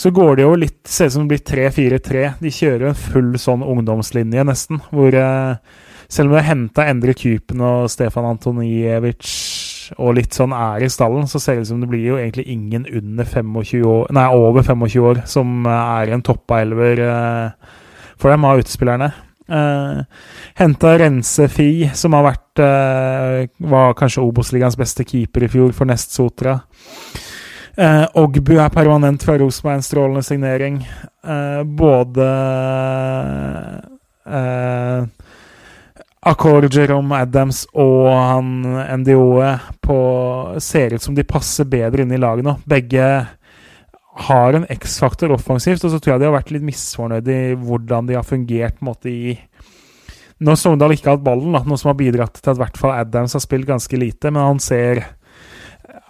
Så går det jo litt Ser ut som det blir 3-4-3. De kjører en full sånn ungdomslinje, nesten. Hvor eh, selv om de henta Endre Kypen og Stefan Antonijevic og litt sånn er i stallen, så ser det ut som det blir jo egentlig ingen under 25 år, nei, over 25 år som er en toppa elver eh, for dem av utespillerne. Uh, Henta Rensefi, som har vært uh, Var kanskje Obos-ligaens beste keeper i fjor for Nest Sotra. Uh, Ogbu er permanent fra Rosenborg, en strålende signering. Uh, både uh, Akor, Jerome Adams og han NDO-e ser ut som de passer bedre inn i laget nå. Begge har en X-faktor offensivt, og så tror jeg de har vært litt misfornøyd i hvordan de har fungert på en måte i Når Sogndal ikke har hatt ballen, da, noe som har bidratt til at hvert fall Adams har spilt ganske lite, men han ser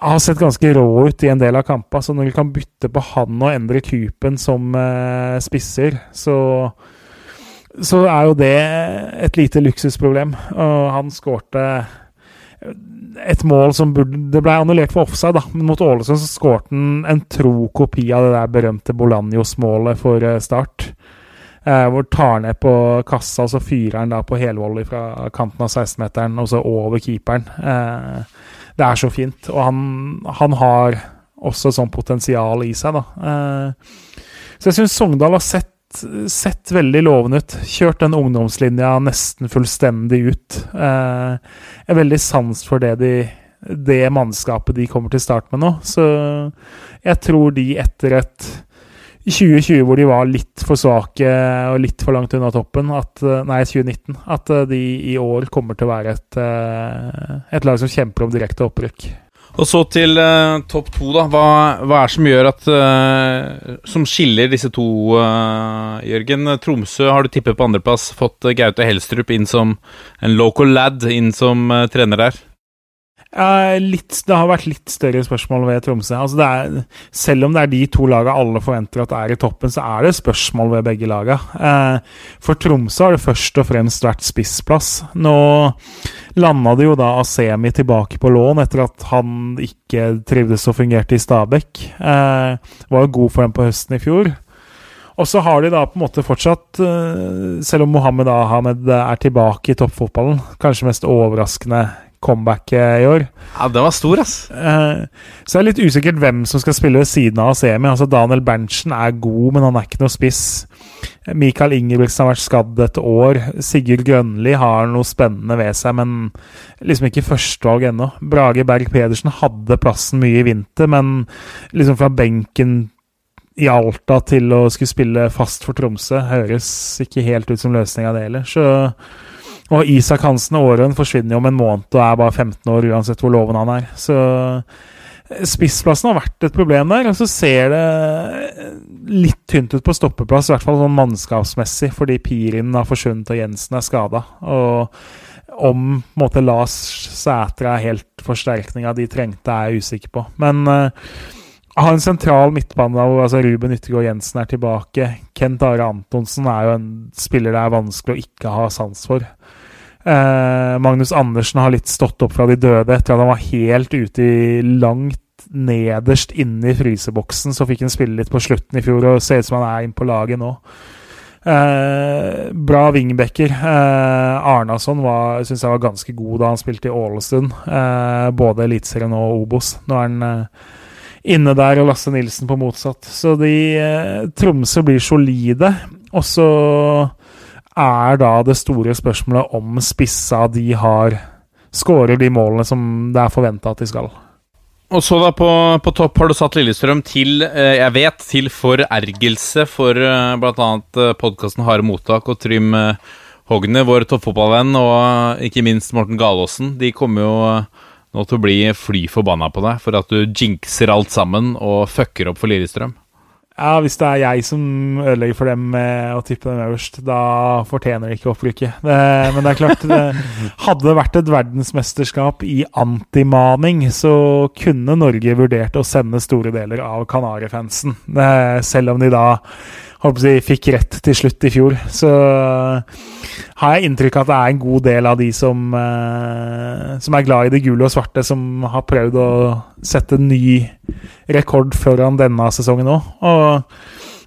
har sett ganske rå ut i en del av kampene. Så når vi kan bytte på han og endre typen som eh, spisser, så så er jo det et lite luksusproblem. Og han skårte et mål som burde Det ble annullert for offside, da, men mot Ålesund så skårte han en tro kopi av det der berømte Bolanjos-målet for eh, Start. Eh, hvor tar ned på kassa, og så fyrer han da på helvolley fra kanten av 16-meteren, og så over keeperen. Eh, det er så fint. Og han, han har også sånn potensial i seg, da. Eh, så jeg syns Sogndal har sett sett veldig lovende ut. Kjørt den ungdomslinja nesten fullstendig ut. Eh, jeg er veldig sans for det, de, det mannskapet de kommer til start med nå. Så jeg tror de etter et 2020 hvor de var litt for svake og litt for langt unna toppen, at, nei 2019, at de i år kommer til å være et, eh, et lag som kjemper om direkte opprykk. Og så til uh, topp to, da. Hva, hva, er det som gjør at uh, Som skiller disse to, uh, Jørgen? Tromsø har du tippet på andreplass. Fått Gaute Helstrup inn som en local lad, inn som trener der. Ja, litt, det har vært litt større spørsmål ved Tromsø. Altså er, selv om det er de to lagene alle forventer at er i toppen, så er det spørsmål ved begge lagene. Eh, for Tromsø har det først og fremst vært spissplass. Nå landa det jo da Asemi tilbake på lån etter at han ikke trivdes og fungerte i Stabæk. Eh, var jo god for dem på høsten i fjor. Og så har de da på en måte fortsatt, eh, selv om Mohammed Ahmed er tilbake i toppfotballen, kanskje mest overraskende comebacket i år. Ja, det var stor, ass. Eh, så det er litt usikkert hvem som skal spille ved siden av Asemi. Altså Daniel Berntsen er god, men han er ikke noe spiss. Mikael Ingebrigtsen har vært skadd et år. Sigurd Grønli har noe spennende ved seg, men liksom ikke førstevalg ennå. Brage Berg Pedersen hadde plassen mye i vinter, men liksom fra benken i Alta til å skulle spille fast for Tromsø høres ikke helt ut som løsninga, det heller. Så og Isak Hansen Aaren forsvinner jo om en måned og er bare 15 år uansett hvor loven han er. Så spissplassen har vært et problem der. Og så ser det litt tynt ut på stoppeplass, i hvert fall sånn mannskapsmessig, fordi Pirin har forsvunnet og Jensen er skada. Og om måte, Lars Sætre er helt forsterkninga de trengte, er jeg usikker på. Men uh, ha en sentral midtbane hvor altså Ruben Yttergård Jensen er tilbake. Kent Are Antonsen er jo en spiller det er vanskelig å ikke ha sans for. Eh, Magnus Andersen har litt stått opp fra de døde etter at han var helt ute i langt nederst inne i fryseboksen. Så fikk han spille litt på slutten i fjor og ser ut som han er inne på laget nå. Eh, bra wingbacker. Eh, Arnason syns jeg var ganske god da han spilte i Ålesund. Eh, både Eliteserien og Obos. Nå er han eh, inne der og Lasse Nilsen på motsatt. Så de eh, Tromsø blir solide. Og så er da det store spørsmålet om spissa de har skårer de målene som det er forventa at de skal. Og så da på, på, topp har du satt Lillestrøm til, eh, jeg vet, til forergelse for eh, bl.a. Eh, podkasten Harde mottak og Trym Hogne, vår toppfotballvenn, og ikke minst Morten Galaasen. De kommer jo nå til å bli fly forbanna på deg for at du jinxer alt sammen og fucker opp for Lillestrøm. Ja, Hvis det er jeg som ødelegger for dem med å tippe dem øverst, da fortjener de ikke opprykket. men det er klart, det hadde det vært et verdensmesterskap i antimaning, så kunne Norge vurdert å sende store deler av Kanarifansen. Selv om de da håper jeg, fikk rett til slutt i fjor. Så har jeg inntrykk av at det er en god del av de som, eh, som er glad i det gule og svarte, som har prøvd å sette ny rekord foran denne sesongen òg.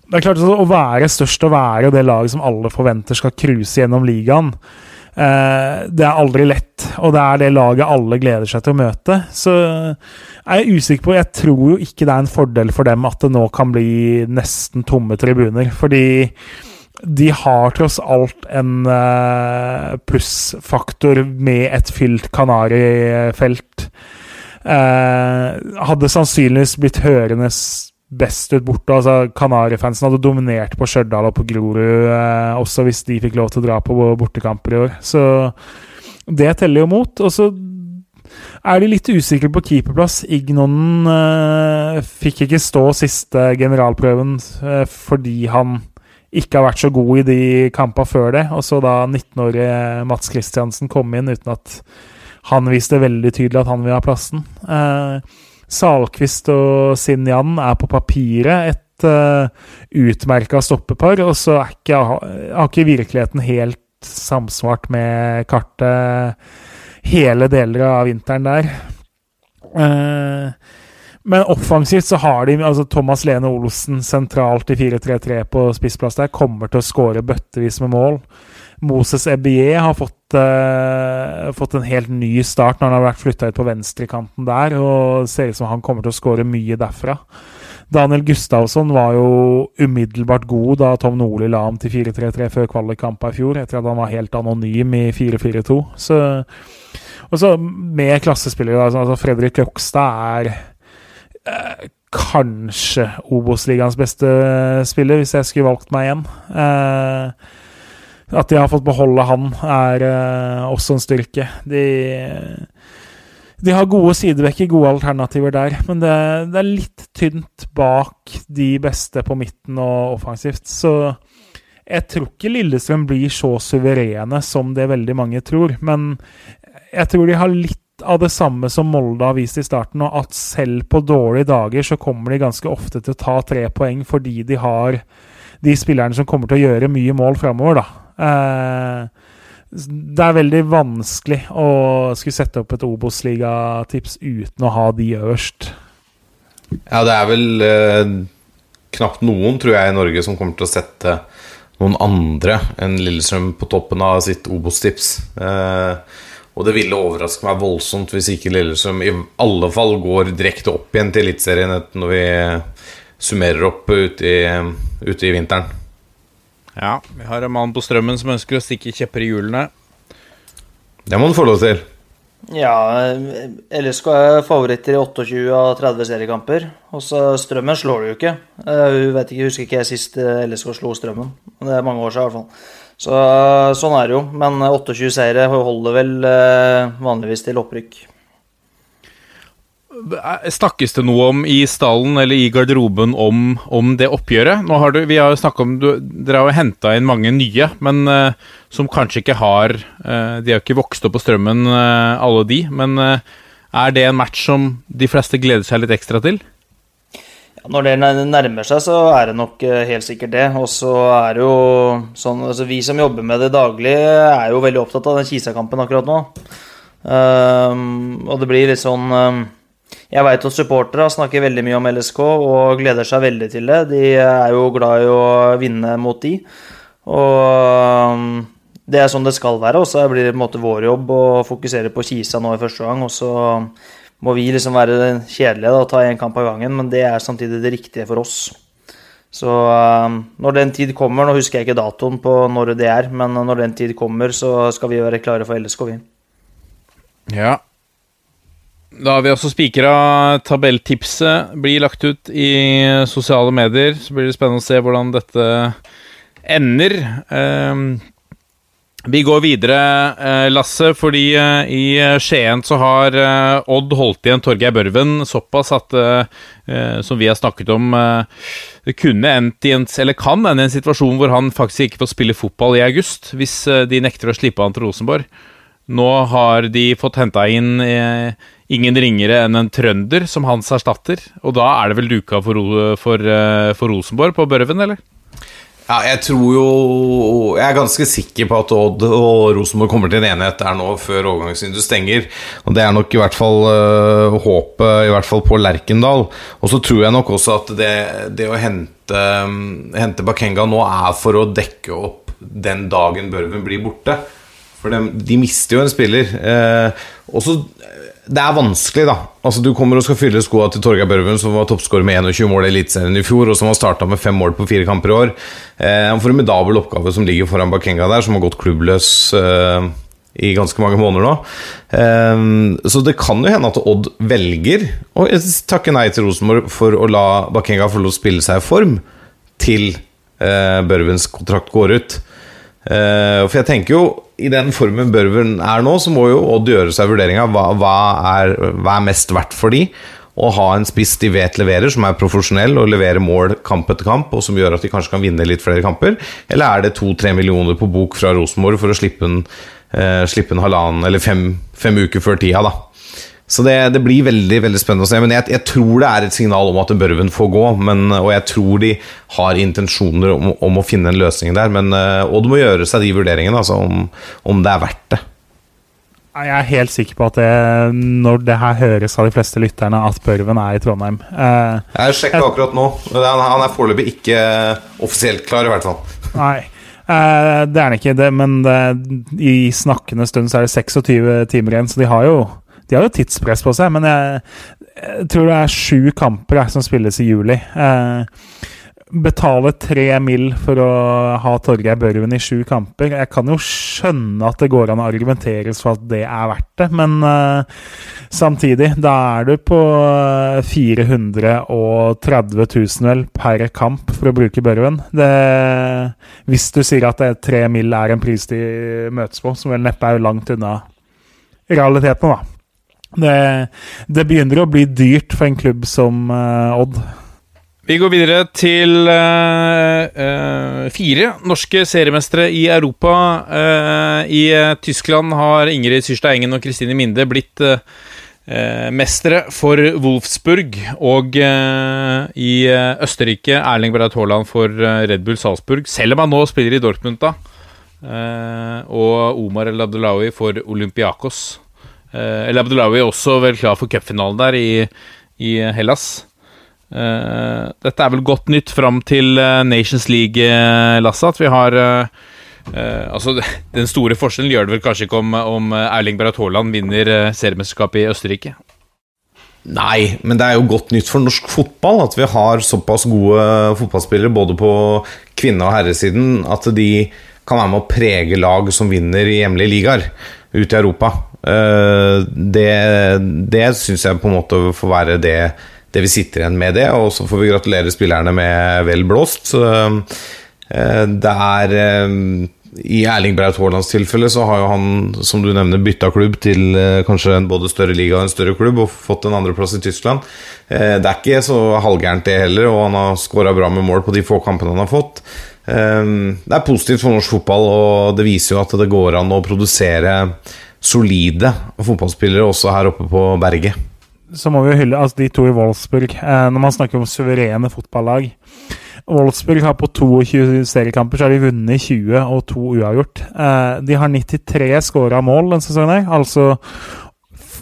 Det er klart Å være størst og være det laget som alle forventer skal cruise gjennom ligaen, Eh, det er aldri lett, og det er det laget alle gleder seg til å møte. Så er jeg usikker på Jeg tror jo ikke det er en fordel for dem at det nå kan bli nesten tomme tribuner. Fordi de har tross alt en uh, plussfaktor med et fylt Kanarifelt. Uh, hadde sannsynligvis blitt hørende best ut borte. altså Kanarifansen hadde dominert på Stjørdal og på Grorud, eh, også hvis de fikk lov til å dra på bortekamper i år. Så det teller jo mot. Og så er de litt usikre på keeperplass. Ignonen eh, fikk ikke stå siste generalprøven eh, fordi han ikke har vært så god i de kampene før det. Og så da 19-årige Mats Kristiansen kom inn uten at han viste veldig tydelig at han vil ha plassen. Eh, Salquist og Sinjan er på papiret et uh, eh, utmerka stoppepar, og så er ikke, har ikke virkeligheten helt samsvart med kartet hele deler av vinteren der. Uh, men offensivt så har de altså Thomas Lene Olsen sentralt i 4-3-3 på spissplass der. Kommer til å skåre bøttevis med mål. Moses Ebier har fått, uh, fått, en helt ny start når han har vært flytta ut på venstrekanten der, og ser ut som han kommer til å skåre mye derfra. Daniel Gustavsson var jo umiddelbart god da Tom Nordli la ham til 4-3-3 før kvalikkampa i fjor, etter at han var helt anonym i 4-4-2. Og så med klassespillere, altså Fredrik Krokstad er eh, kanskje Obos-ligaens beste spiller, hvis jeg skulle valgt meg igjen. Eh, at de har fått beholde han, er uh, også en styrke. De, de har gode sidevekker, gode alternativer der, men det, det, er litt tynt bak de beste på midten og offensivt. Så jeg tror ikke Lillestrøm blir så suverene som det veldig mange tror. Men jeg tror de har litt av det samme som Molde har vist i starten, og at selv på dårlige dager så kommer de ganske ofte til å ta tre poeng fordi de har de spillerne som kommer til å gjøre mye mål framover, da. Eh, det er veldig vanskelig å skulle sette opp et Obos-ligatips uten å ha de øverst. Ja, det er vel eh, knapt noen, tror jeg, i Norge som kommer til å sette noen andre enn Lillestrøm på toppen av sitt Obos-tips. Eh, og det ville overraske meg voldsomt hvis ikke Lillestrøm i alle fall går direkte opp igjen til Eliteserien når vi summerer opp ute i, ute i vinteren. Ja, vi har en mann på strømmen som ønsker å stikke kjepper i hjulene. Det må du få lov til. Ja, LSK er favoritter i 28 av 30 seriekamper. Og så Strømmen slår du jo ikke. Jeg vet ikke, husker ikke jeg sist LSK slo Strømmen. Det er mange år siden i hvert fall. Så sånn er det jo. Men 28 seire holder vel vanligvis til opprykk. Snakkes det noe om i stallen eller i garderoben om, om det oppgjøret? Nå har du, vi har jo om, du, Dere har jo henta inn mange nye, men uh, som kanskje ikke har uh, De har jo ikke vokst opp på strømmen, uh, alle de. Men er det en match som de fleste gleder seg litt ekstra til? Ja, når det nærmer seg, så er det nok helt sikkert det. Og så er det jo sånn altså Vi som jobber med det daglig, er jo veldig opptatt av den Kisa-kampen akkurat nå. og det blir litt sånn jeg veit at supportere snakker veldig mye om LSK og gleder seg veldig til det. De er jo glad i å vinne mot de. Og um, det er sånn det skal være. Og så blir det på en måte vår jobb å fokusere på Kisa nå i første gang. Og så må vi liksom være kjedelige og ta én kamp av gangen, men det er samtidig det riktige for oss. Så um, når den tid kommer, nå husker jeg ikke datoen på når det er, men når den tid kommer, så skal vi være klare for LSK, vi. Ja, da har vi også spikra tabelltipset. Blir lagt ut i sosiale medier. Så blir det spennende å se hvordan dette ender. Ehm, vi går videre, eh, Lasse, fordi eh, i Skien så har eh, Odd holdt igjen Torgeir Børven såpass at, som vi har snakket om Det kunne endt i en, eller kan ende i en situasjon hvor han faktisk ikke får spille fotball i august, hvis de nekter å slippe han til Rosenborg. Nå har de fått henta inn ingen ringere enn en trønder som hans erstatter. Og da er det vel duka for, for, eh, for Rosenborg på Børven, eller? Ja, jeg tror jo Jeg er ganske sikker på at Odd og Rosenborg kommer til en enighet der nå før overgangsvinduet stenger. Og det er nok i hvert fall uh, håpet, i hvert fall på Lerkendal. Og så tror jeg nok også at det, det å hente, um, hente Bakenga nå er for å dekke opp den dagen Børven blir borte. For de, de mister jo en spiller. Uh, og så det er vanskelig, da. Altså Du kommer og skal fylle skoa til Torgeir Børven, som var toppskårer med 21 mål i Eliteserien i fjor, og som har starta med fem mål på fire kamper i år. Eh, en formidabel oppgave som ligger foran Bakenga der, som har gått klubbløs eh, i ganske mange måneder nå. Eh, så det kan jo hende at Odd velger å takke nei til Rosenborg for å la Bakenga få lov å spille seg i form til eh, Børvens kontrakt går ut. Uh, for jeg tenker jo, i den formen Børven er nå, så må jo Odd gjøre seg vurderinga hva, hva, er, hva er mest verdt for de Å ha en spiss de vet leverer, som er profesjonell og leverer mål kamp etter kamp, og som gjør at de kanskje kan vinne litt flere kamper, eller er det to-tre millioner på bok fra Rosenborg for å slippe en, uh, slippe en halvannen eller fem, fem uker før tida, da? Så det, det, blir veldig veldig spennende å se. Men jeg, jeg, tror det er et signal om at Børven får gå. Men, og jeg tror de har intensjoner om, om, å finne en løsning der. Men og det må gjøre seg de vurderingene, altså om, om, det er verdt det. Jeg er helt sikker på at det, når det her høres av de fleste lytterne, at Børven er i Trondheim. Uh, jeg sjekka akkurat nå. Han er foreløpig ikke offisielt klar, i hvert fall. Nei. Uh, det er han ikke, det, men det, i snakkende stund så er det 26 timer igjen, så de har jo de har jo tidspress på seg, men jeg, jeg tror det er sju kamper jeg, som spilles i juli. Eh, betale tre mil for å ha Torgeir Børven i sju kamper. Jeg kan jo skjønne at det går an å argumenteres for at det er verdt det, men eh, samtidig, da er du på 430 000 vel per kamp for å bruke Børven. Det, hvis du sier at tre mil er en pris de møtes på, som vel neppe er langt unna realiteten, da. Det, det, begynner å bli dyrt for en klubb som uh, Odd. Vi går videre til uh, uh, fire norske seriemestere i Europa. I Tyskland har Ingrid Syrstad Engen og Kristine Minde blitt mestere for Wolfsburg. Og i Østerrike Erling Braut Haaland for Red Bull Salzburg. Selv om han nå spiller i Dortmund, da. Og Omar El Adelawi for Olympiakos. Eh, El Abdelawi er også vel klar for cupfinalen der i, i Hellas. Uh, dette er vel godt nytt fram til eh, Nations League, uh, Lasse. At vi har uh, Altså, den store forskjellen gjør det vel kanskje ikke om, om Erling Braut Haaland vinner seriemesterskapet i Østerrike. Nei, men det er jo godt nytt for norsk fotball at vi har såpass gode fotballspillere både på kvinne- og herresiden at de kan være med å prege lag som vinner i hjemlige ligaer ute i Europa. Eh, Det, det syns jeg på en måte får være det, det vi sitter igjen med det, og så får vi gratulere spillerne med vel blåst. Eh, Det er eh, I Erling Braut Haalands tilfelle så har jo han, som du nevner, bytta klubb til kanskje en både større liga og en større klubb, og fått en andreplass i Tyskland. Det er ikke så halvgærent, det heller, og han har skåra bra med mål på de få kampene han har fått. Eh, Det er positivt for norsk fotball, og det viser jo at det går an å produsere solide fotballspillere også her oppe på berget. så må vi jo hylle altså de to i Wolfsburg. Eh, når man snakker om suverene fotballag Wolfsburg har på 22 seriekamper så har de vunnet 20 og to uavgjort. Eh, de har 93 skåra mål denne sesongen, altså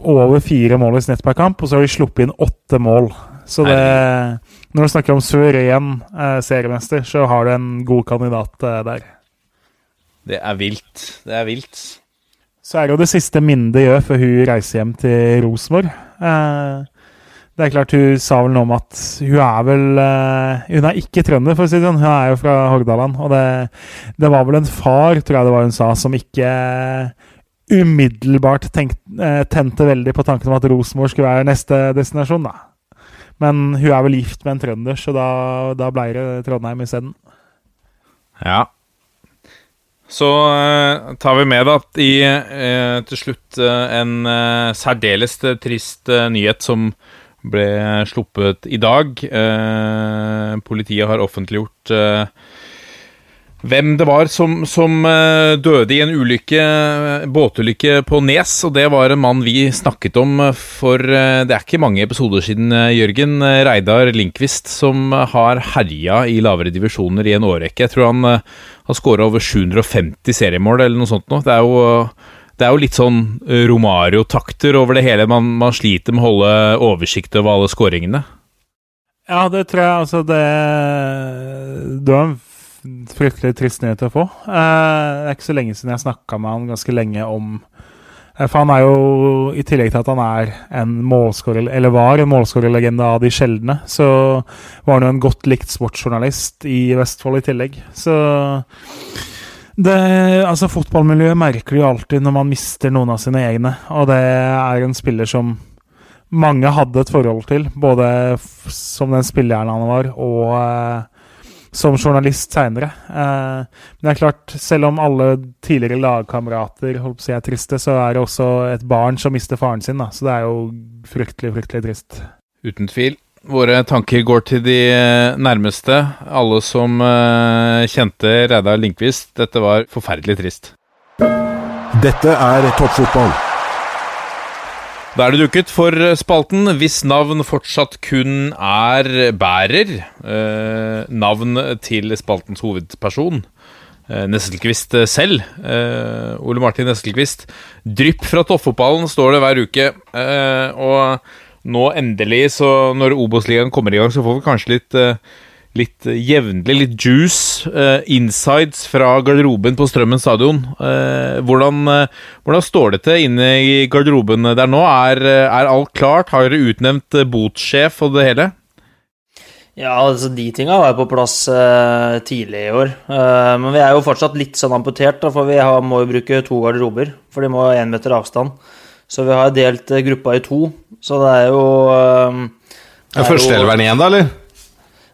over fire mål i snitt per kamp. Og så har de sluppet inn åtte mål. Så det, når du snakker om suveren eh, seriemester, så har du en god kandidat eh, der. Det er vilt. Det er vilt. Så er det jo det siste Minde gjør før hun reiser hjem til Rosenborg. Eh, det er klart Hun sa vel noe om at hun er vel Hun er ikke trønder, for å si det sånn. Hun er jo fra Hordaland. Og det, det var vel en far, tror jeg det var hun sa, som ikke umiddelbart tenkt, eh, tente veldig på tanken om at Rosenborg skulle være neste destinasjon. da. Men hun er vel gift med en trønder, så da, da ble det Trondheim isteden. Ja. Så uh, tar vi med at i uh, til slutt uh, en særdeles trist nyhet som ble sluppet i dag. Politiet har offentliggjort hvem det var som, som eh, døde i en ulykke, båtulykke på Nes. Og det var en mann vi snakket om for eh, det er ikke mange episoder siden, eh, Jørgen. Eh, Reidar Linkvist, som eh, har herja i lavere divisjoner i en årrekke. Jeg tror han eh, har skåra over 750 seriemål eller noe sånt nå. Det er jo det er jo litt sånn eh, Romario-takter over det hele. Man, man sliter med å holde oversikt over alle skåringene. Ja, det tror jeg altså det Det var en fryktelig trist nyhet å få. Eh, det er ikke så lenge siden jeg snakka med han ganske lenge om eh, For han er jo, i tillegg til at han er en målskårer, eller var en målskårerlegende av de sjeldne, så var han jo en godt likt sportsjournalist i Vestfold i tillegg. Så det, altså Fotballmiljøet merker det jo alltid når man mister noen av sine egne, og det er en spiller som mange hadde et forhold til, både som den spilleren han var, og eh, som journalist seinere. Eh, men det er klart, selv om alle tidligere lagkamerater holdt på å si er triste, så er det også et barn som mister faren sin, da. så det er jo fryktelig, fryktelig trist. Uten tvil. Våre tanker går til de eh, nærmeste. Alle som eh, kjente Reidar Lindqvist. Dette var forferdelig trist. Dette er toppfotball. Da er det dukket for spalten hvis navn fortsatt kun er bærer. Eh, navn til spaltens hovedperson. Eh, Nesselquist selv. Eh, Ole Martin Nesselquist. Drypp fra toppfotballen står det hver uke. Eh, og nå endelig, så når Obos-ligaen kommer i gang, så får vi kanskje litt eh, Litt eh, jevnlig, litt juice. uh, insides fra garderoben på Strømmen stadion. Uh, hvordan, uh, hvordan står det til inne i garderoben der nå? Er, er alt klart? Har dere utnevnt botssjef og det hele? Ja, altså de tinga var på plass tidlig i år. Eh, men vi er jo fortsatt litt sånn amputert, da, for vi har, må jo bruke to garderober. For de må ha én meter avstand. Så vi har delt gruppa i to. Så det er jo uh, det Er er førsteelveren igjen, da, eller?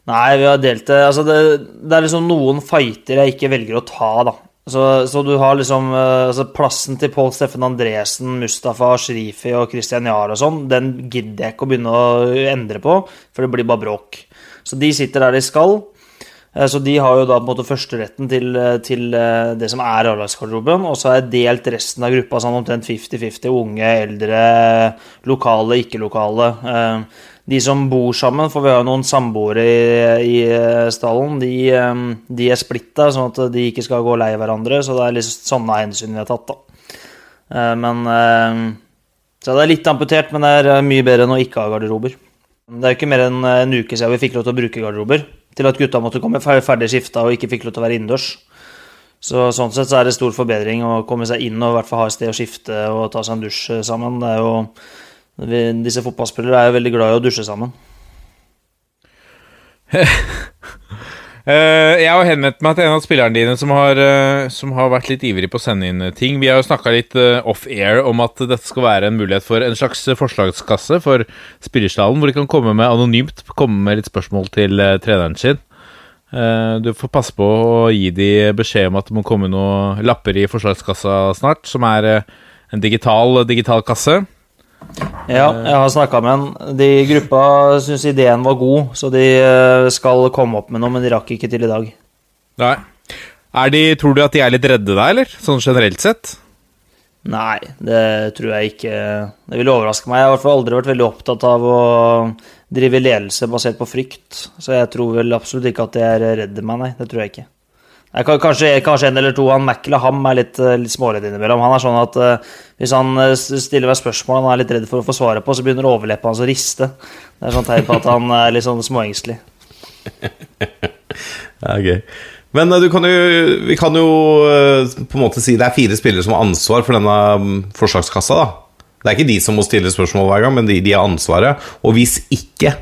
Nei, vi har delt det Altså, det, det er liksom noen fighter jeg ikke velger å ta, da. Så, så du har liksom eh, altså Plassen til Pål Steffen Andresen, Mustafa Shrifi og Christian Jahr og sånn, den gidder jeg ikke å begynne å endre på, for det blir bare bråk. Så de sitter der de skal. Eh, Så de har jo da på en måte førsteretten til, eh, til det som er A-lagsgarderoben, og så har jeg delt resten av gruppa sånn omtrent 50-50. Unge, eldre, lokale, ikke-lokale. De som bor sammen, for vi har jo noen samboere i, i eh, stallen, de, eh, de er splitta, sånn at de ikke skal gå lei hverandre. Så det er liksom sånne hensyn vi har tatt, da. Eh, Men Så det er litt amputert, men det er mye bedre enn å ikke ha garderober. Det er jo ikke mer enn en uke siden vi fikk lov til å bruke garderober. Til at gutta måtte komme ferdig skifta og ikke fikk lov til å være innendørs. Så sånn sett så er det stor forbedring å komme seg inn og i hvert fall ha et sted å skifte og ta seg en dusj sammen. Det er jo, disse fotballspillere er jo veldig glad i å dusje sammen. Eh, jeg har henvendt meg til en av spillerne dine som har, eh, som har vært litt ivrig på å sende inn ting. Vi har jo snakka litt eh, off-air om at dette skal være en mulighet for en slags forslagskasse for spillerstallen, hvor de kan komme med anonymt komme med litt spørsmål til eh, treneren sin. Eh, du får passe på å gi de beskjed om at det må komme noen lapper i forslagskassa snart, som er eh, en digital, digital kasse. Ja, jeg har snakka med en. De i gruppa syns ideen var god, så de eh, skal komme opp med noe, men de rakk ikke til i dag. Nei. Er de, tror du at de er litt redde deg, eller? Sånn generelt sett? Nei, det tror jeg ikke. Det ville overraske meg. Jeg har i hvert fall aldri vært veldig opptatt av å drive ledelse basert på frykt. Så jeg tror vel absolutt ikke at de er redde meg, nei. Det tror jeg ikke. Kanskje, kanskje en eller to. Han Mackle Ham er litt, eh, litt småredd innimellom. Han er sånn at uh, hvis han eh, stiller meg spørsmål han er litt redd for å få svaret på, så begynner overleppa hans å riste. Det er sånn tegn på at han er litt sånn småengstelig. Ja, gøy. Men du kan jo, vi kan jo på en måte si det er fire spillere som har ansvar for denne mm, forslagskassa. da. Det er ikke de som må stille spørsmål hver gang, men de, de har ansvaret. Og hvis ikke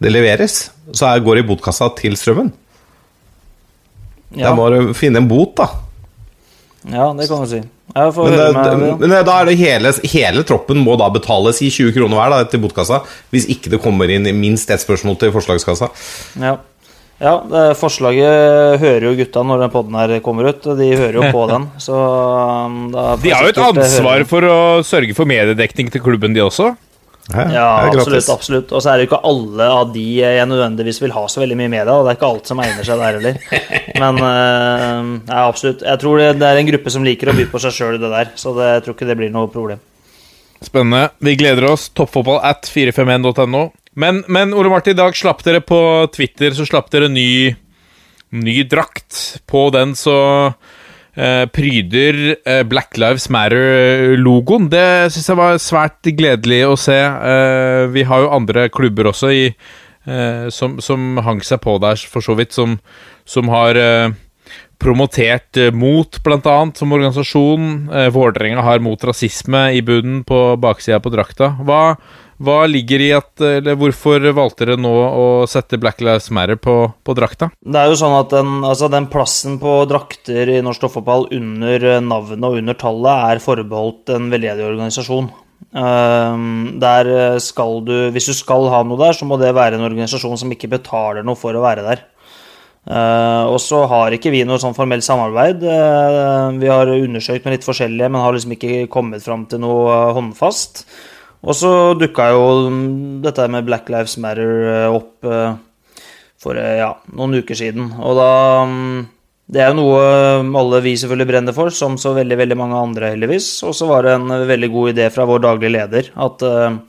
det leveres, så er, går det i botkassa til Strømmen. Det Ja, er bare å finne en bot, da. ja det kan du si. Jeg får Men, høre det, med det. men da er det hele, hele troppen må da betales i 20 kroner hver da, til botkassa, hvis ikke det kommer inn minst ett spørsmål til forslagskassa. Ja. ja, det forslaget hører jo gutta når den podden her kommer ut. De hører jo på den, så um, da De har jo et eh, ansvar for å sørge for mediedekning til klubben, de også. Ja, er absolutt. absolutt Og så er det jo ikke alle av de jeg nødvendigvis vil ha så veldig mye med og det er ikke alt som egner seg der heller. Men eh, ja, absolutt. Jeg tror det, det er en gruppe som liker å by på seg sjøl det der, så det, jeg tror ikke det blir noe problem. Spennende. Vi gleder oss. Toppfotball at 451.no. Men, men Ole Martin, i dag slapp dere på Twitter Så slapp dere ny, ny drakt. På den så pryder eh, Black Lives Matter-logoen. Det syns jeg var svært gledelig å se. Eh, vi har jo andre klubber også i, eh, som, som hang seg på der, for så vidt, som, som har eh, promotert eh, mot, blant annet, som organisasjon. Eh, Vålerenga har mot rasisme i bunnen på baksida på drakta. Hva, hva ligger i at Eller hvorfor valgte dere nå å sette Black Lives Matter på, på drakta? Det er jo sånn at den, altså den plassen på drakter i norsk toppfotball under eh, navnet og under tallet er forbeholdt en veldedig organisasjon. Ehm, der eh, skal du, Hvis du skal ha noe der, så må det være en organisasjon som ikke betaler noe for å være der. Uh, og så har ikke vi noe sånn formelt samarbeid. Uh, vi har undersøkt med litt forskjellige, men har liksom ikke kommet fram til noe eh, håndfast. Og så dukka jo dette med Black Lives Matter eh, opp eh, for eh, ja, noen uker siden. Og da mm, Det er jo noe alle vi selvfølgelig brenner for, som så veldig veldig mange andre, heldigvis. Og så var det en veldig god idé fra vår daglige leder at uh,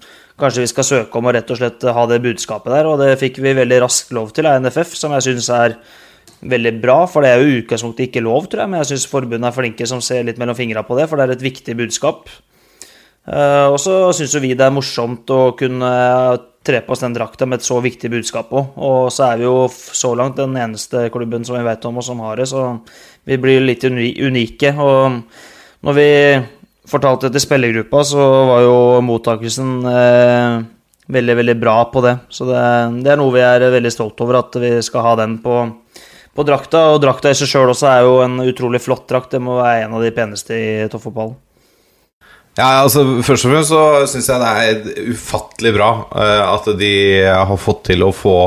kanskje vi skal søke om å rett og slett ha det budskapet der. Og det fikk vi veldig raskt lov til av NFF, som jeg syns er veldig bra. For det er jo i utgangspunktet ikke lov, tror jeg, men jeg syns forbundet er flinke som ser litt mellom fingra på det, for det er et viktig budskap. Eh, og så syns jo vi det er morsomt å kunne tre på oss den drakta med et så viktig budskap òg. Og så er vi jo så langt den eneste klubben som vi vet om og som har det, så vi blir litt unike. Og når vi fortalte det til spillergruppa, så var jo mottakelsen eh, veldig, veldig bra på det. Så det, det er noe vi er veldig stolt over, at vi skal ha den på, på drakta. Og drakta i seg sjøl også er jo en utrolig flott drakt. Det må være en av de peneste i toppfotballen. Ja, altså Først og fremst så syns jeg det er ufattelig bra eh, at de har fått til å få,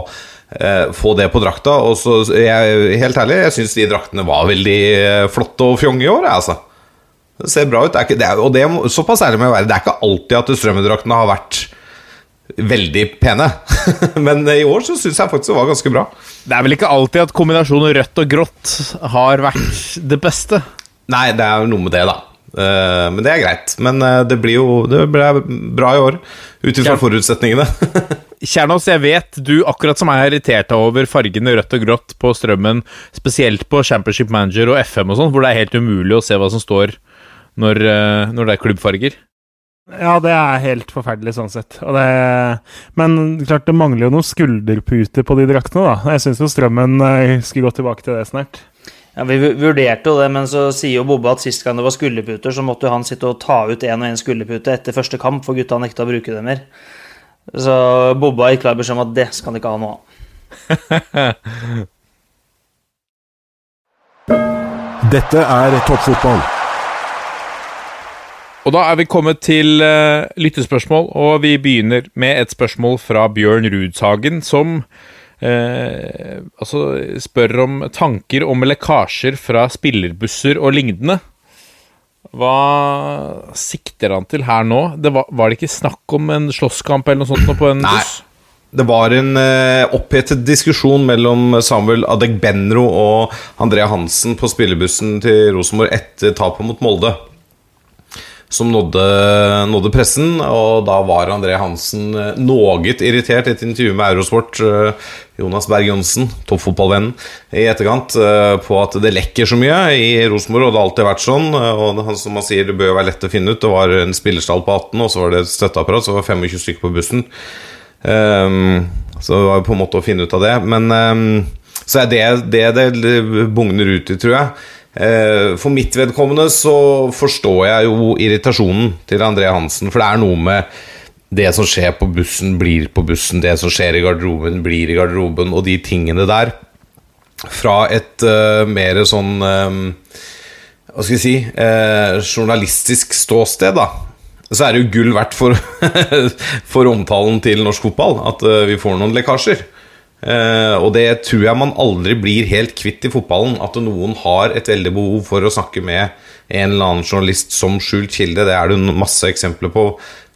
eh, få det på drakta. Og så jeg, helt ærlig, jeg syns de draktene var veldig eh, flotte og fjonge i år, altså. Det ser bra ut. Det ikke, det er, og det, såpass ærlig må jeg være. Det er ikke alltid at strømmedraktene har vært veldig pene. Men i år så syns jeg faktisk det var ganske bra. Det er vel ikke alltid at kombinasjonen rødt og grått har vært det beste? Nei, det er noe med det, da. Eh, men det er greit. Men eh, det blir jo det blir bra i år, ut ifra forutsetningene. Kjernås, jeg vet du, akkurat som meg, er irritert over fargene rødt og grått på strømmen, spesielt på Championship Manager og FM og sånn, hvor det er helt umulig å se hva som står når, eh, når det er klubbfarger. Ja, det er helt forferdelig sånn sett. Og det, men klart, det mangler jo noen skulderputer på de draktene, da. Jeg syns jo Strømmen eh, skulle gå tilbake til det snart. Ja, Vi vurderte jo det, men så sier jo Bobbe at sist gang det var skulderputer, så måtte jo han sitte og ta ut én og én skulderpute etter første kamp, for gutta nekta å bruke det mer. Så Bobbe har gitt klar beskjed om at det skal han ikke ha noe av. Dette er toppfotball. Og da er vi kommet til uh, lyttespørsmål, og vi begynner med et spørsmål fra Bjørn Rudshagen, som eh, altså spør om tanker om lekkasjer fra spillerbusser og lignende. Hva sikter han til her nå? Det var, var det ikke snakk om en slåsskamp eller noe sånt på en Nei. buss? Det var en eh, opphetet diskusjon mellom Samuel Adegbenro og Andrea Hansen på spillebussen til Rosenborg etter tapet mot Molde. Som nådde, nådde pressen, og da var André Hansen noe irritert i et intervju med Eurosport. eh, Jonas Berg Johnsen, toppfotballvennen, i etterkant eh, på at det lekker så mye i Rosenborg, og det har alltid vært sånn. eh, Og som han sier, det bør være lett å finne ut. Det var en spillerstall på 18, og så var det et støtteapparat, så det var 25 stykker på bussen. Um, så det var på en måte å finne ut av det. Men um, så er det det det bugner ut i, tror jeg. Eh, for mitt vedkommende så forstår jeg jo irritasjonen til André Hansen, for det er noe med det som skjer på bussen, blir på bussen, det som skjer i garderoben, blir i garderoben, og de tingene der. Fra et uh, mer sånn uh, Hva skal jeg si uh, journalistisk ståsted, da så er det jo gull verdt for, for omtalen til norsk fotball at vi får noen lekkasjer. Eh, og det tror jeg man aldri blir helt kvitt i fotballen. At noen har et veldig behov for å snakke med en eller annen journalist som skjult kilde. Det er det masse eksempler på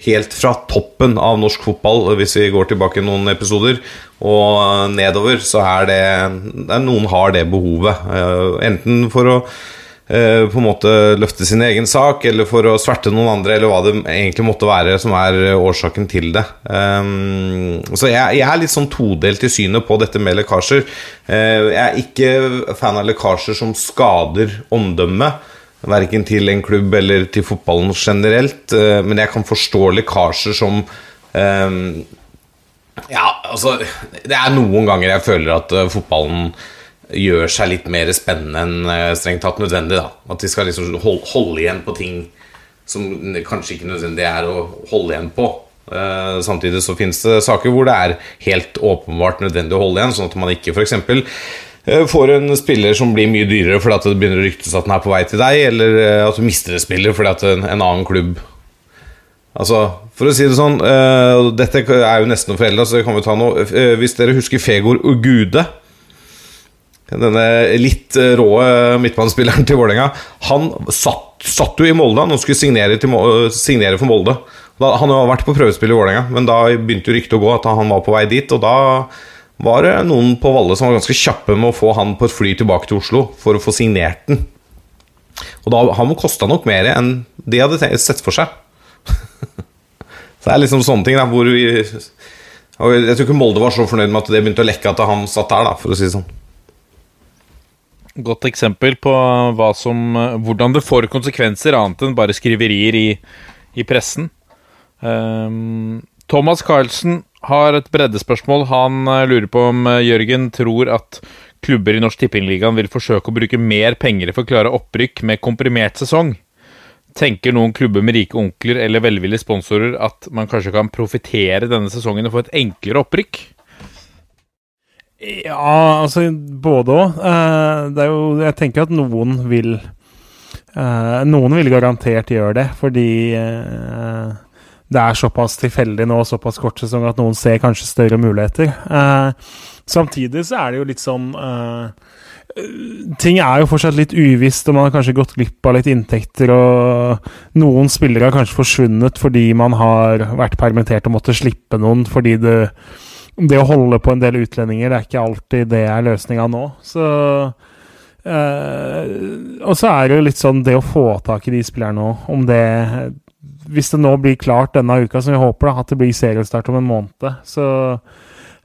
helt fra toppen av norsk fotball, hvis vi går tilbake noen episoder, og nedover, så er det, Noen har det behovet. Uh, enten for å eh, på en måte løfte sin egen sak, eller for å sverte noen andre, eller hva det egentlig måtte være som er eh, årsaken til det. Um, så jeg, er litt sånn todelt i synet på dette med lekkasjer. Eh, jeg er ikke fan av lekkasjer som skader omdømmet. Verken til en klubb eller til fotballen generelt. men jeg kan forstå lekkasjer som ehm, ja, altså Det er noen ganger jeg føler at fotballen gjør seg litt mer spennende enn eh, strengt tatt nødvendig. da At de skal liksom holde, holde igjen på ting som kanskje ikke nødvendig er å holde igjen på. Uh, samtidig så finnes det saker hvor det er helt åpenbart nødvendig å holde igjen, sånn at man ikke f.eks. Uh, får en spiller som blir mye dyrere fordi at det begynner å ryktes at den er på vei til deg, eller uh, at du mister en spiller fordi at en, en annen klubb Altså, for å si det sånn eh, Dette er jo nesten noe forelda, så det kan vi ta nå. Eh, hvis dere husker Fegor Ugude Denne litt eh, rå midtbanespilleren til Vålerenga. Han satt, satt jo i Molde. Han skulle signere, til, signere for Molde. Da, han har vært på prøvespill i Vålerenga, men da begynte jo ryktet å gå at han var på vei dit. Og da var det noen på Valle som var ganske kjappe med å få han på et fly tilbake til Oslo for å få signert den. Og da, han kosta nok mer enn de hadde sett for seg. Så det er liksom sånne ting da, hvor vi Jeg tror ikke Molde var så fornøyd med at det begynte å lekke at han satt der, da, for å si det sånn. Godt eksempel på som, hvordan det får konsekvenser, annet enn bare skriverier i, i pressen. Um, Thomas Carlsen har et breddespørsmål. Han eh, lurer på om eh, Jørgen tror at klubber i Norsk Tippingligaen vil forsøke å bruke mer penger for å klare opprykk med komprimert sesong. Tenker noen klubber med rike onkler eller velvillige sponsorer at man kanskje kan profitere denne sesongen og få et enklere opprykk? Ja, altså både òg. det er jo Jeg tenker at noen vil eh, Noen vil garantert gjøre det, fordi eh, det er såpass tilfeldig nå, såpass kort sesong, at noen ser kanskje større muligheter. Eh, samtidig så er det jo litt sånn eh, Ting er jo fortsatt litt uvisst, og man har kanskje gått glipp av litt inntekter. Og noen spillere har kanskje forsvunnet fordi man har vært permittert og måtte slippe noen fordi det det å holde på en del utlendinger, det er ikke alltid det er løsninga nå. Så eh, Og så er det jo litt sånn det å få tak i de spillerne nå, om det Hvis det nå blir klart denne uka, som vi håper, da, at det blir seriestart om en måned, så,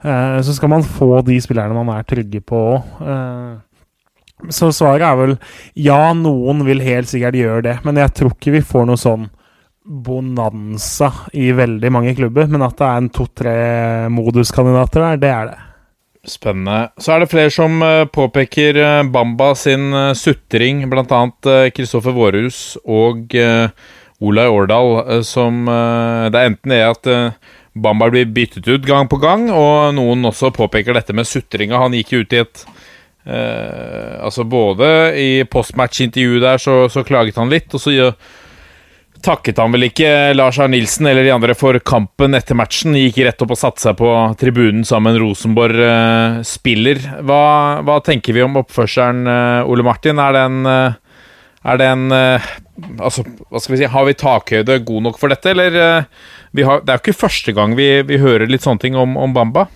eh, så skal man få de spillerne man er trygge på òg. Eh, så svaret er vel ja, noen vil helt sikkert gjøre det, men jeg tror ikke vi får noe sånn bonanza i veldig mange klubber, men at det er en to-tre moduskandidater der, det er det. Spennende. Så er det flere som eh, påpeker eh, Bamba sin eh, sutring, bl.a. Kristoffer Vårhus og Olai Årdal, som Det er enten det at Bamba blir byttet ut gang på gang, og noen også påpeker dette med sutringa. Han gikk ut i et Uh, Altså både i postmatch-intervjuet der så, så, klaget han litt, og så takket han vel ikke Lars Arne Nilsen eller de andre for kampen etter matchen. Gikk rett opp og satte seg på tribunen sammen Rosenborg-spiller. Hva, hva, tenker vi om oppførselen, eh, Ole Martin? Er det en, eh, er det en eh, Altså, hva skal vi si Har vi takhøyde god nok for dette, eller har, Det er jo ikke første gang vi, vi hører litt sånne ting om, om Bamba.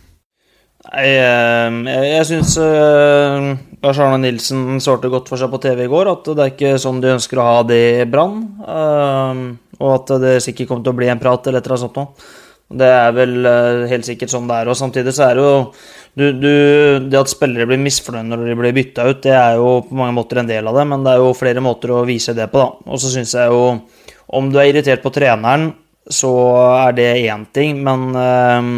Nei, jeg, jeg syns Lars Arne Nilsen svarte godt for seg på TV i går at det er ikke sånn de ønsker å ha det i Brann. Uh, og at det sikkert kommer til å bli en prat eller et eller annet sånt noe. Det er vel uh, helt sikkert sånn det er. Og samtidig så er det jo du, du, Det at spillere blir misfornøyd når de blir bytta ut, det er jo på mange måter en del av det, men det er jo flere måter å vise det på, da. Og så syns jeg jo Om du er irritert på treneren, så er det én ting, men uh,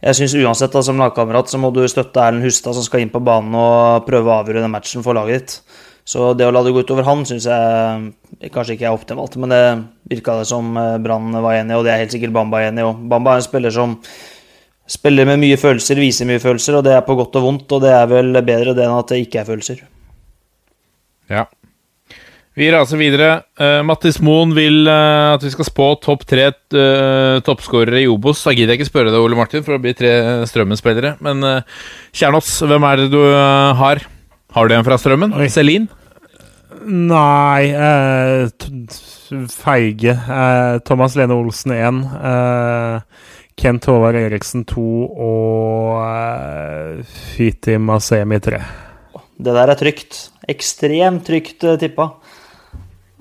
jeg syns uansett da, som lagkamerat så må du støtte Erlend Hustad, som skal inn på banen og prøve å avgjøre den matchen for laget ditt. Så det å la det gå utover han syns jeg kanskje ikke er optimalt. Men det virka det som eh, Brann var enig i, og det er helt sikkert Bamba enig i òg. Bamba er en spiller som spiller med mye følelser, viser mye følelser, og det er på godt og vondt. Og det er vel bedre det enn at det ikke er følelser. Ja. Vi raser videre. Uh, Mattis Moen vil uh, at vi skal spå topp tre uh, toppskårere i Obos. Da gidder jeg ikke spørre deg, Ole Martin, for det blir tre Strømmen-spillere. Men uh, Kjernås, hvem er det du har? Har du en fra Strømmen? Selin? Nei Feige. Thomas Lene Olsen 1. Kent Håvard Eriksen 2 og uh, Fiti Masemi 3. Det der er trygt. Ekstremt trygt tippa.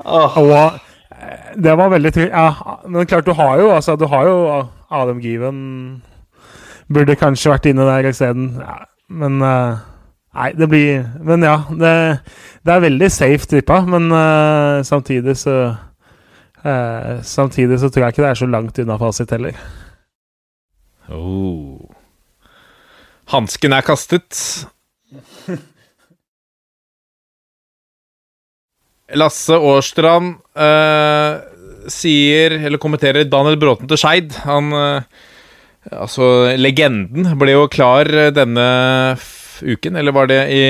Oh. Og eh, det var veldig trygt. Ja, men klart, du har jo altså, du har jo Adam Given Burde kanskje vært inne der isteden. Ja, men uh, Nei, det blir Men ja, det, det er veldig safe trippa, men uh, samtidig så uh, Samtidig så tror jeg ikke det er så langt unna fasit heller. Oh. Hansken er kastet. Lasse Årstrand uh, sier, eller kommenterer, Daniel Bråten til Skeid. Han uh, Altså, legenden ble jo klar denne uken, eller var det i,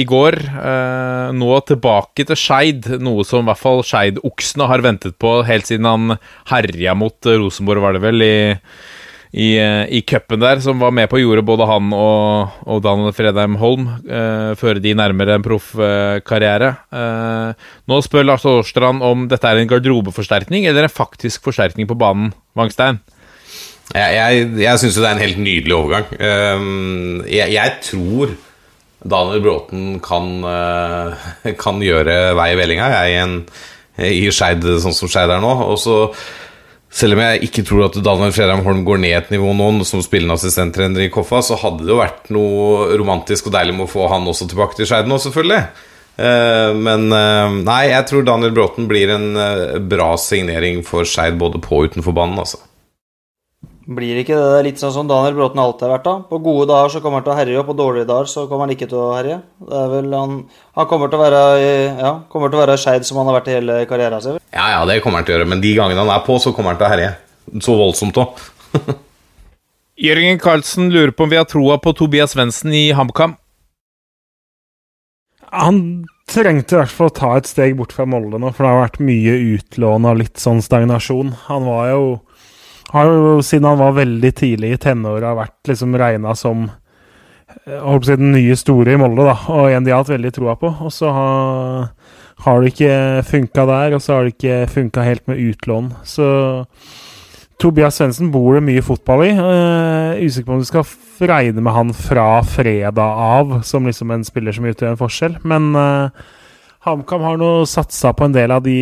i går? Uh, nå tilbake til Skeid, noe som i hvert fall Skeid-oksene har ventet på helt siden han herja mot Rosenborg, var det vel, i i, eh, i cupen der, som var med på jordet, både han og, og Daniel Fredheim Holm eh, føre de nærmere en proffkarriere. Eh, nå spør Lars Årstrand om dette er en garderobeforsterkning eller en faktisk forsterkning på banen, Wangstein? Jeg, jeg, jeg syns jo det er en helt nydelig overgang. Uh, jeg, jeg, tror Daniel Bråten kan, uh, kan gjøre vei i vellinga jeg, i Skeid, sånn som Skeid er nå. Og så selv om jeg ikke tror at Daniel Fredheim Holm går ned et nivå nå som spillende assistenttrener i Koffa, så hadde det jo vært noe romantisk og deilig med å få han også tilbake til Skeid nå, selvfølgelig. Eh, men eh, nei, jeg tror Daniel Bråten blir en eh, bra signering for Skeid både på og utenfor banen, altså. Blir ikke det litt sånn som Daniel Bråten alltid har vært? da? På gode dager så kommer han til å herje, og på dårlige dager så kommer han ikke til å herje. Det er vel Han, han kommer til å være ja, kommer til å være Skeid som han har vært i hele karrieren sin. Ja, ja, det kommer han til å gjøre, men de gangene han er på, så kommer han til å herje. Så voldsomt òg. Jørgen Carlsen lurer på om vi har troa på Tobias Svendsen i HamKam. Han trengte i hvert fall å ta et steg bort fra Molde nå, for det har vært mye utlån og litt sånn stagnasjon. Han var jo har jo siden han var veldig tidlig i tenåra vært liksom regna som eh, holdt på å si, den nye store i Molde, da, og en de har hatt veldig troa på. Og så har, har det ikke funka der, og så har det ikke funka helt med utlån. Så Tobias Svendsen bor det mye fotball i. Uh, usikker på om du skal regne med han fra fredag av som liksom en spiller som utgjør en forskjell. Men uh, HamKam har nå satsa på en del av de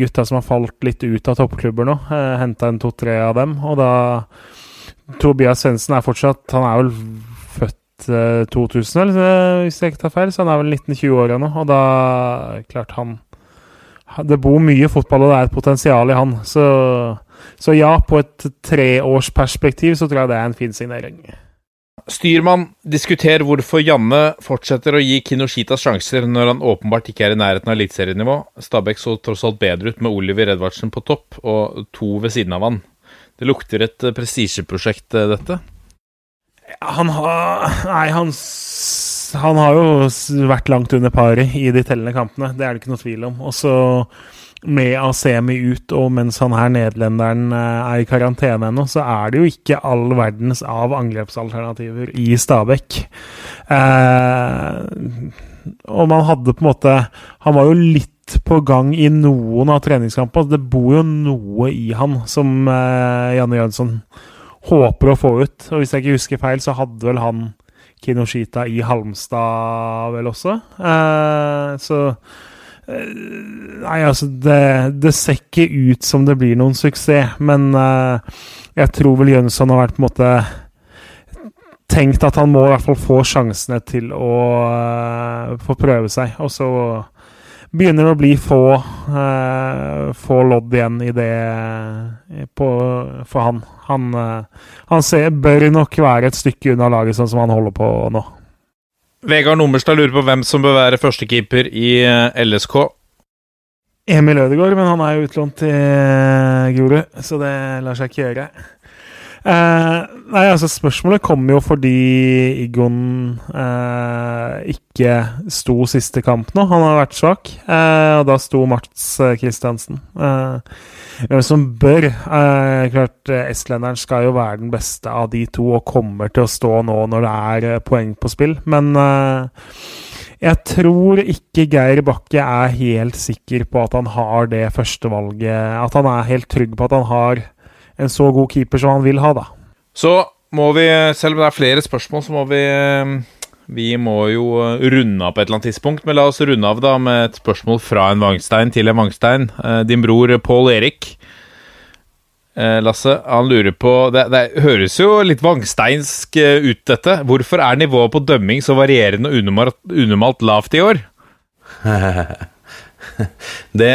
gutta som har falt litt ut av toppklubber nå. Uh, Henta en to-tre av dem. Og da Tobias Svendsen er fortsatt Han er vel født eh, 2000, eller, eh, hvis jeg ikke tar feil. Så han er vel 19-20 år nå. Og da klart han Det bor mye fotball, og det er et potensial i han. Så, så ja, på et treårsperspektiv så tror jeg det er en fin signering. Styrmann, diskuter hvorfor Janne fortsetter å gi Kinoshita sjanser når han åpenbart ikke er i nærheten av eliteserienivå. Stabæk så tross alt bedre ut med Oliver Edvardsen på topp og to ved siden av han. Det lukter et eh, prestisjeprosjekt, eh, dette. Han har Nei, han, han har jo vært langt under paret i de tellende kampene. Det er det ikke noe tvil om. Og så med Asemi ut, og mens han her nederlenderen eh, er i karantene ennå, så er det jo ikke all verdens av angrepsalternativer i Stabæk. Eh, og man hadde på en måte Han var jo litt på gang i noen av treningskampene. Det bor jo noe i han som eh, Janne Jønsson håper å få ut. Og hvis jeg ikke husker feil, så hadde vel han Kinoshita i Halmstad vel også. Eh, så Nei, altså det, det ser ikke ut som det blir noen suksess, men eh, jeg tror vel Jønsson har vært på en måte tenkt at han må i hvert fall få sjansene til å uh, få prøve seg. Og så begynner det å bli få, uh, få lodd igjen i det på, for han. Han, han ser, bør nok være et stykke unna laget, sånn som han holder på nå. Vegard Nummerstad lurer på hvem som bør være førstekeeper i eh, LSK. Emil Ødegaard, men han er jo utlånt til eh, Grorud, så det lar seg ikke gjøre. Eh, nei, altså Spørsmålet kom jo fordi Igon eh, ikke sto siste kamp nå. Han har vært svak. Eh, og da sto Mats Kristiansen. Eh, hvem som bør eh, Klart, eh, estlenderen skal jo være den beste av de to og kommer til å stå nå når det er eh, poeng på spill, men eh, jeg tror ikke Geir Bakke er helt sikker på at han har det førstevalget. At han er helt trygg på at han har en så god keeper som han vil ha, da. Så må vi, selv om det er flere spørsmål, så må vi eh, Vi må jo eh, runde av på et eller annet tidspunkt. Men la oss runde av da med et spørsmål fra en Vangstein til en Vangstein. Eh, Din bror Pål Erik. Eh, Lasse, han lurer på det, det høres jo litt vangsteinsk eh, ut, dette. Hvorfor er nivået på dømming så varierende og unormalt, unormalt lavt i år? Det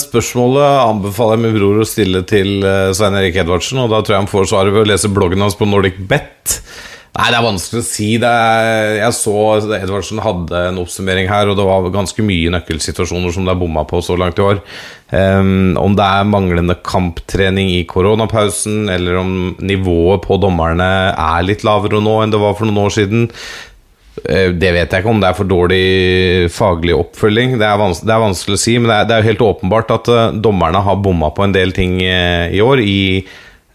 spørsmålet anbefaler jeg min bror å stille til eh, Svein Erik Edvardsen, og da tror jeg han får svaret ved å lese bloggen hans på Nordic Bet. Nei, det er vanskelig å si. Er, jeg så Edvardsen hadde en oppsummering her, og det var ganske mye nøkkelsituasjoner som det er bomma på så langt i år. Um, om det er manglende kamptrening i koronapausen, eller om nivået på dommerne er litt lavere nå enn det var for noen år siden, Eh, Det vet jeg ikke om det er for dårlig faglig oppfølging. Det er, vans det er vanskelig å si, men det er, jo helt åpenbart at eh, dommerne har bomma på en del ting eh, i år. I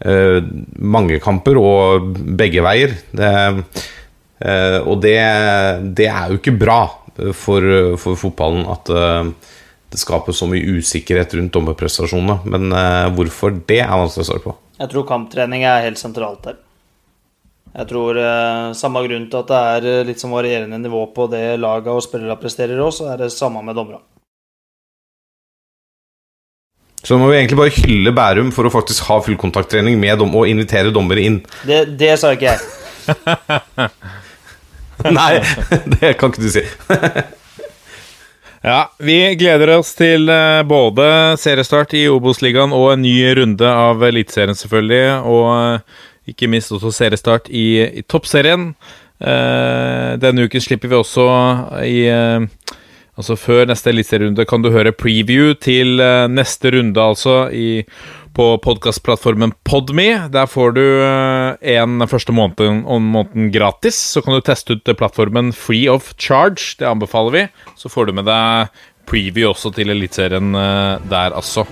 mange kamper og begge veier. Det, eh, og det, det er jo ikke bra for, for fotballen at eh, det skaper så mye usikkerhet rundt dommerprestasjonene. Men eh, hvorfor det er vanskelig å svare på. Jeg tror kamptrening er helt sentralt der. Jeg tror eh, Samme grunn til at det er eh, litt som varierende nivå på det laga og spillerne presterer òg, så er det samme med dommerne. Så må vi egentlig bare hylle Bærum for å faktisk ha fullkontakttrening med dom og invitere dommere inn. Det, det sa ikke jeg. Nei, det kan ikke du si. Ja, vi gleder oss til eh, både seriestart i Obos-ligaen og en ny runde av Eliteserien, selvfølgelig. Og eh, ikke minst også seriestart i, i Toppserien. Eh, denne uken slipper vi også i Altså Før neste eliteserierunde kan du høre preview til eh, neste runde, altså, i, på podkastplattformen Podme. Der får du eh, en første måneden, måneden gratis. Så kan du teste ut eh, plattformen free of charge. Det anbefaler vi. Så får du med deg preview også til Eliteserien der, altså.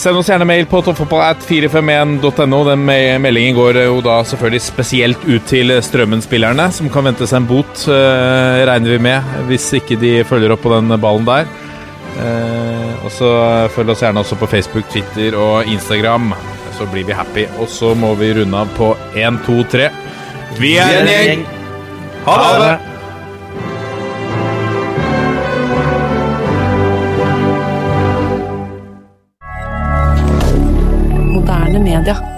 Send oss gjerne mail på toppfotballat451.no. Den meldingen går jo da selvfølgelig spesielt ut til Strømmen-spillerne, som kan vente seg en bot, eh, regner vi med, hvis ikke de følger opp på den ballen der. Eh, og så følg oss gjerne også på Facebook, Twitter og Instagram. så blir vi happy. Og så må vi runde av på 1, 2, 3. Vi er en gjeng! Ha det! milliardaire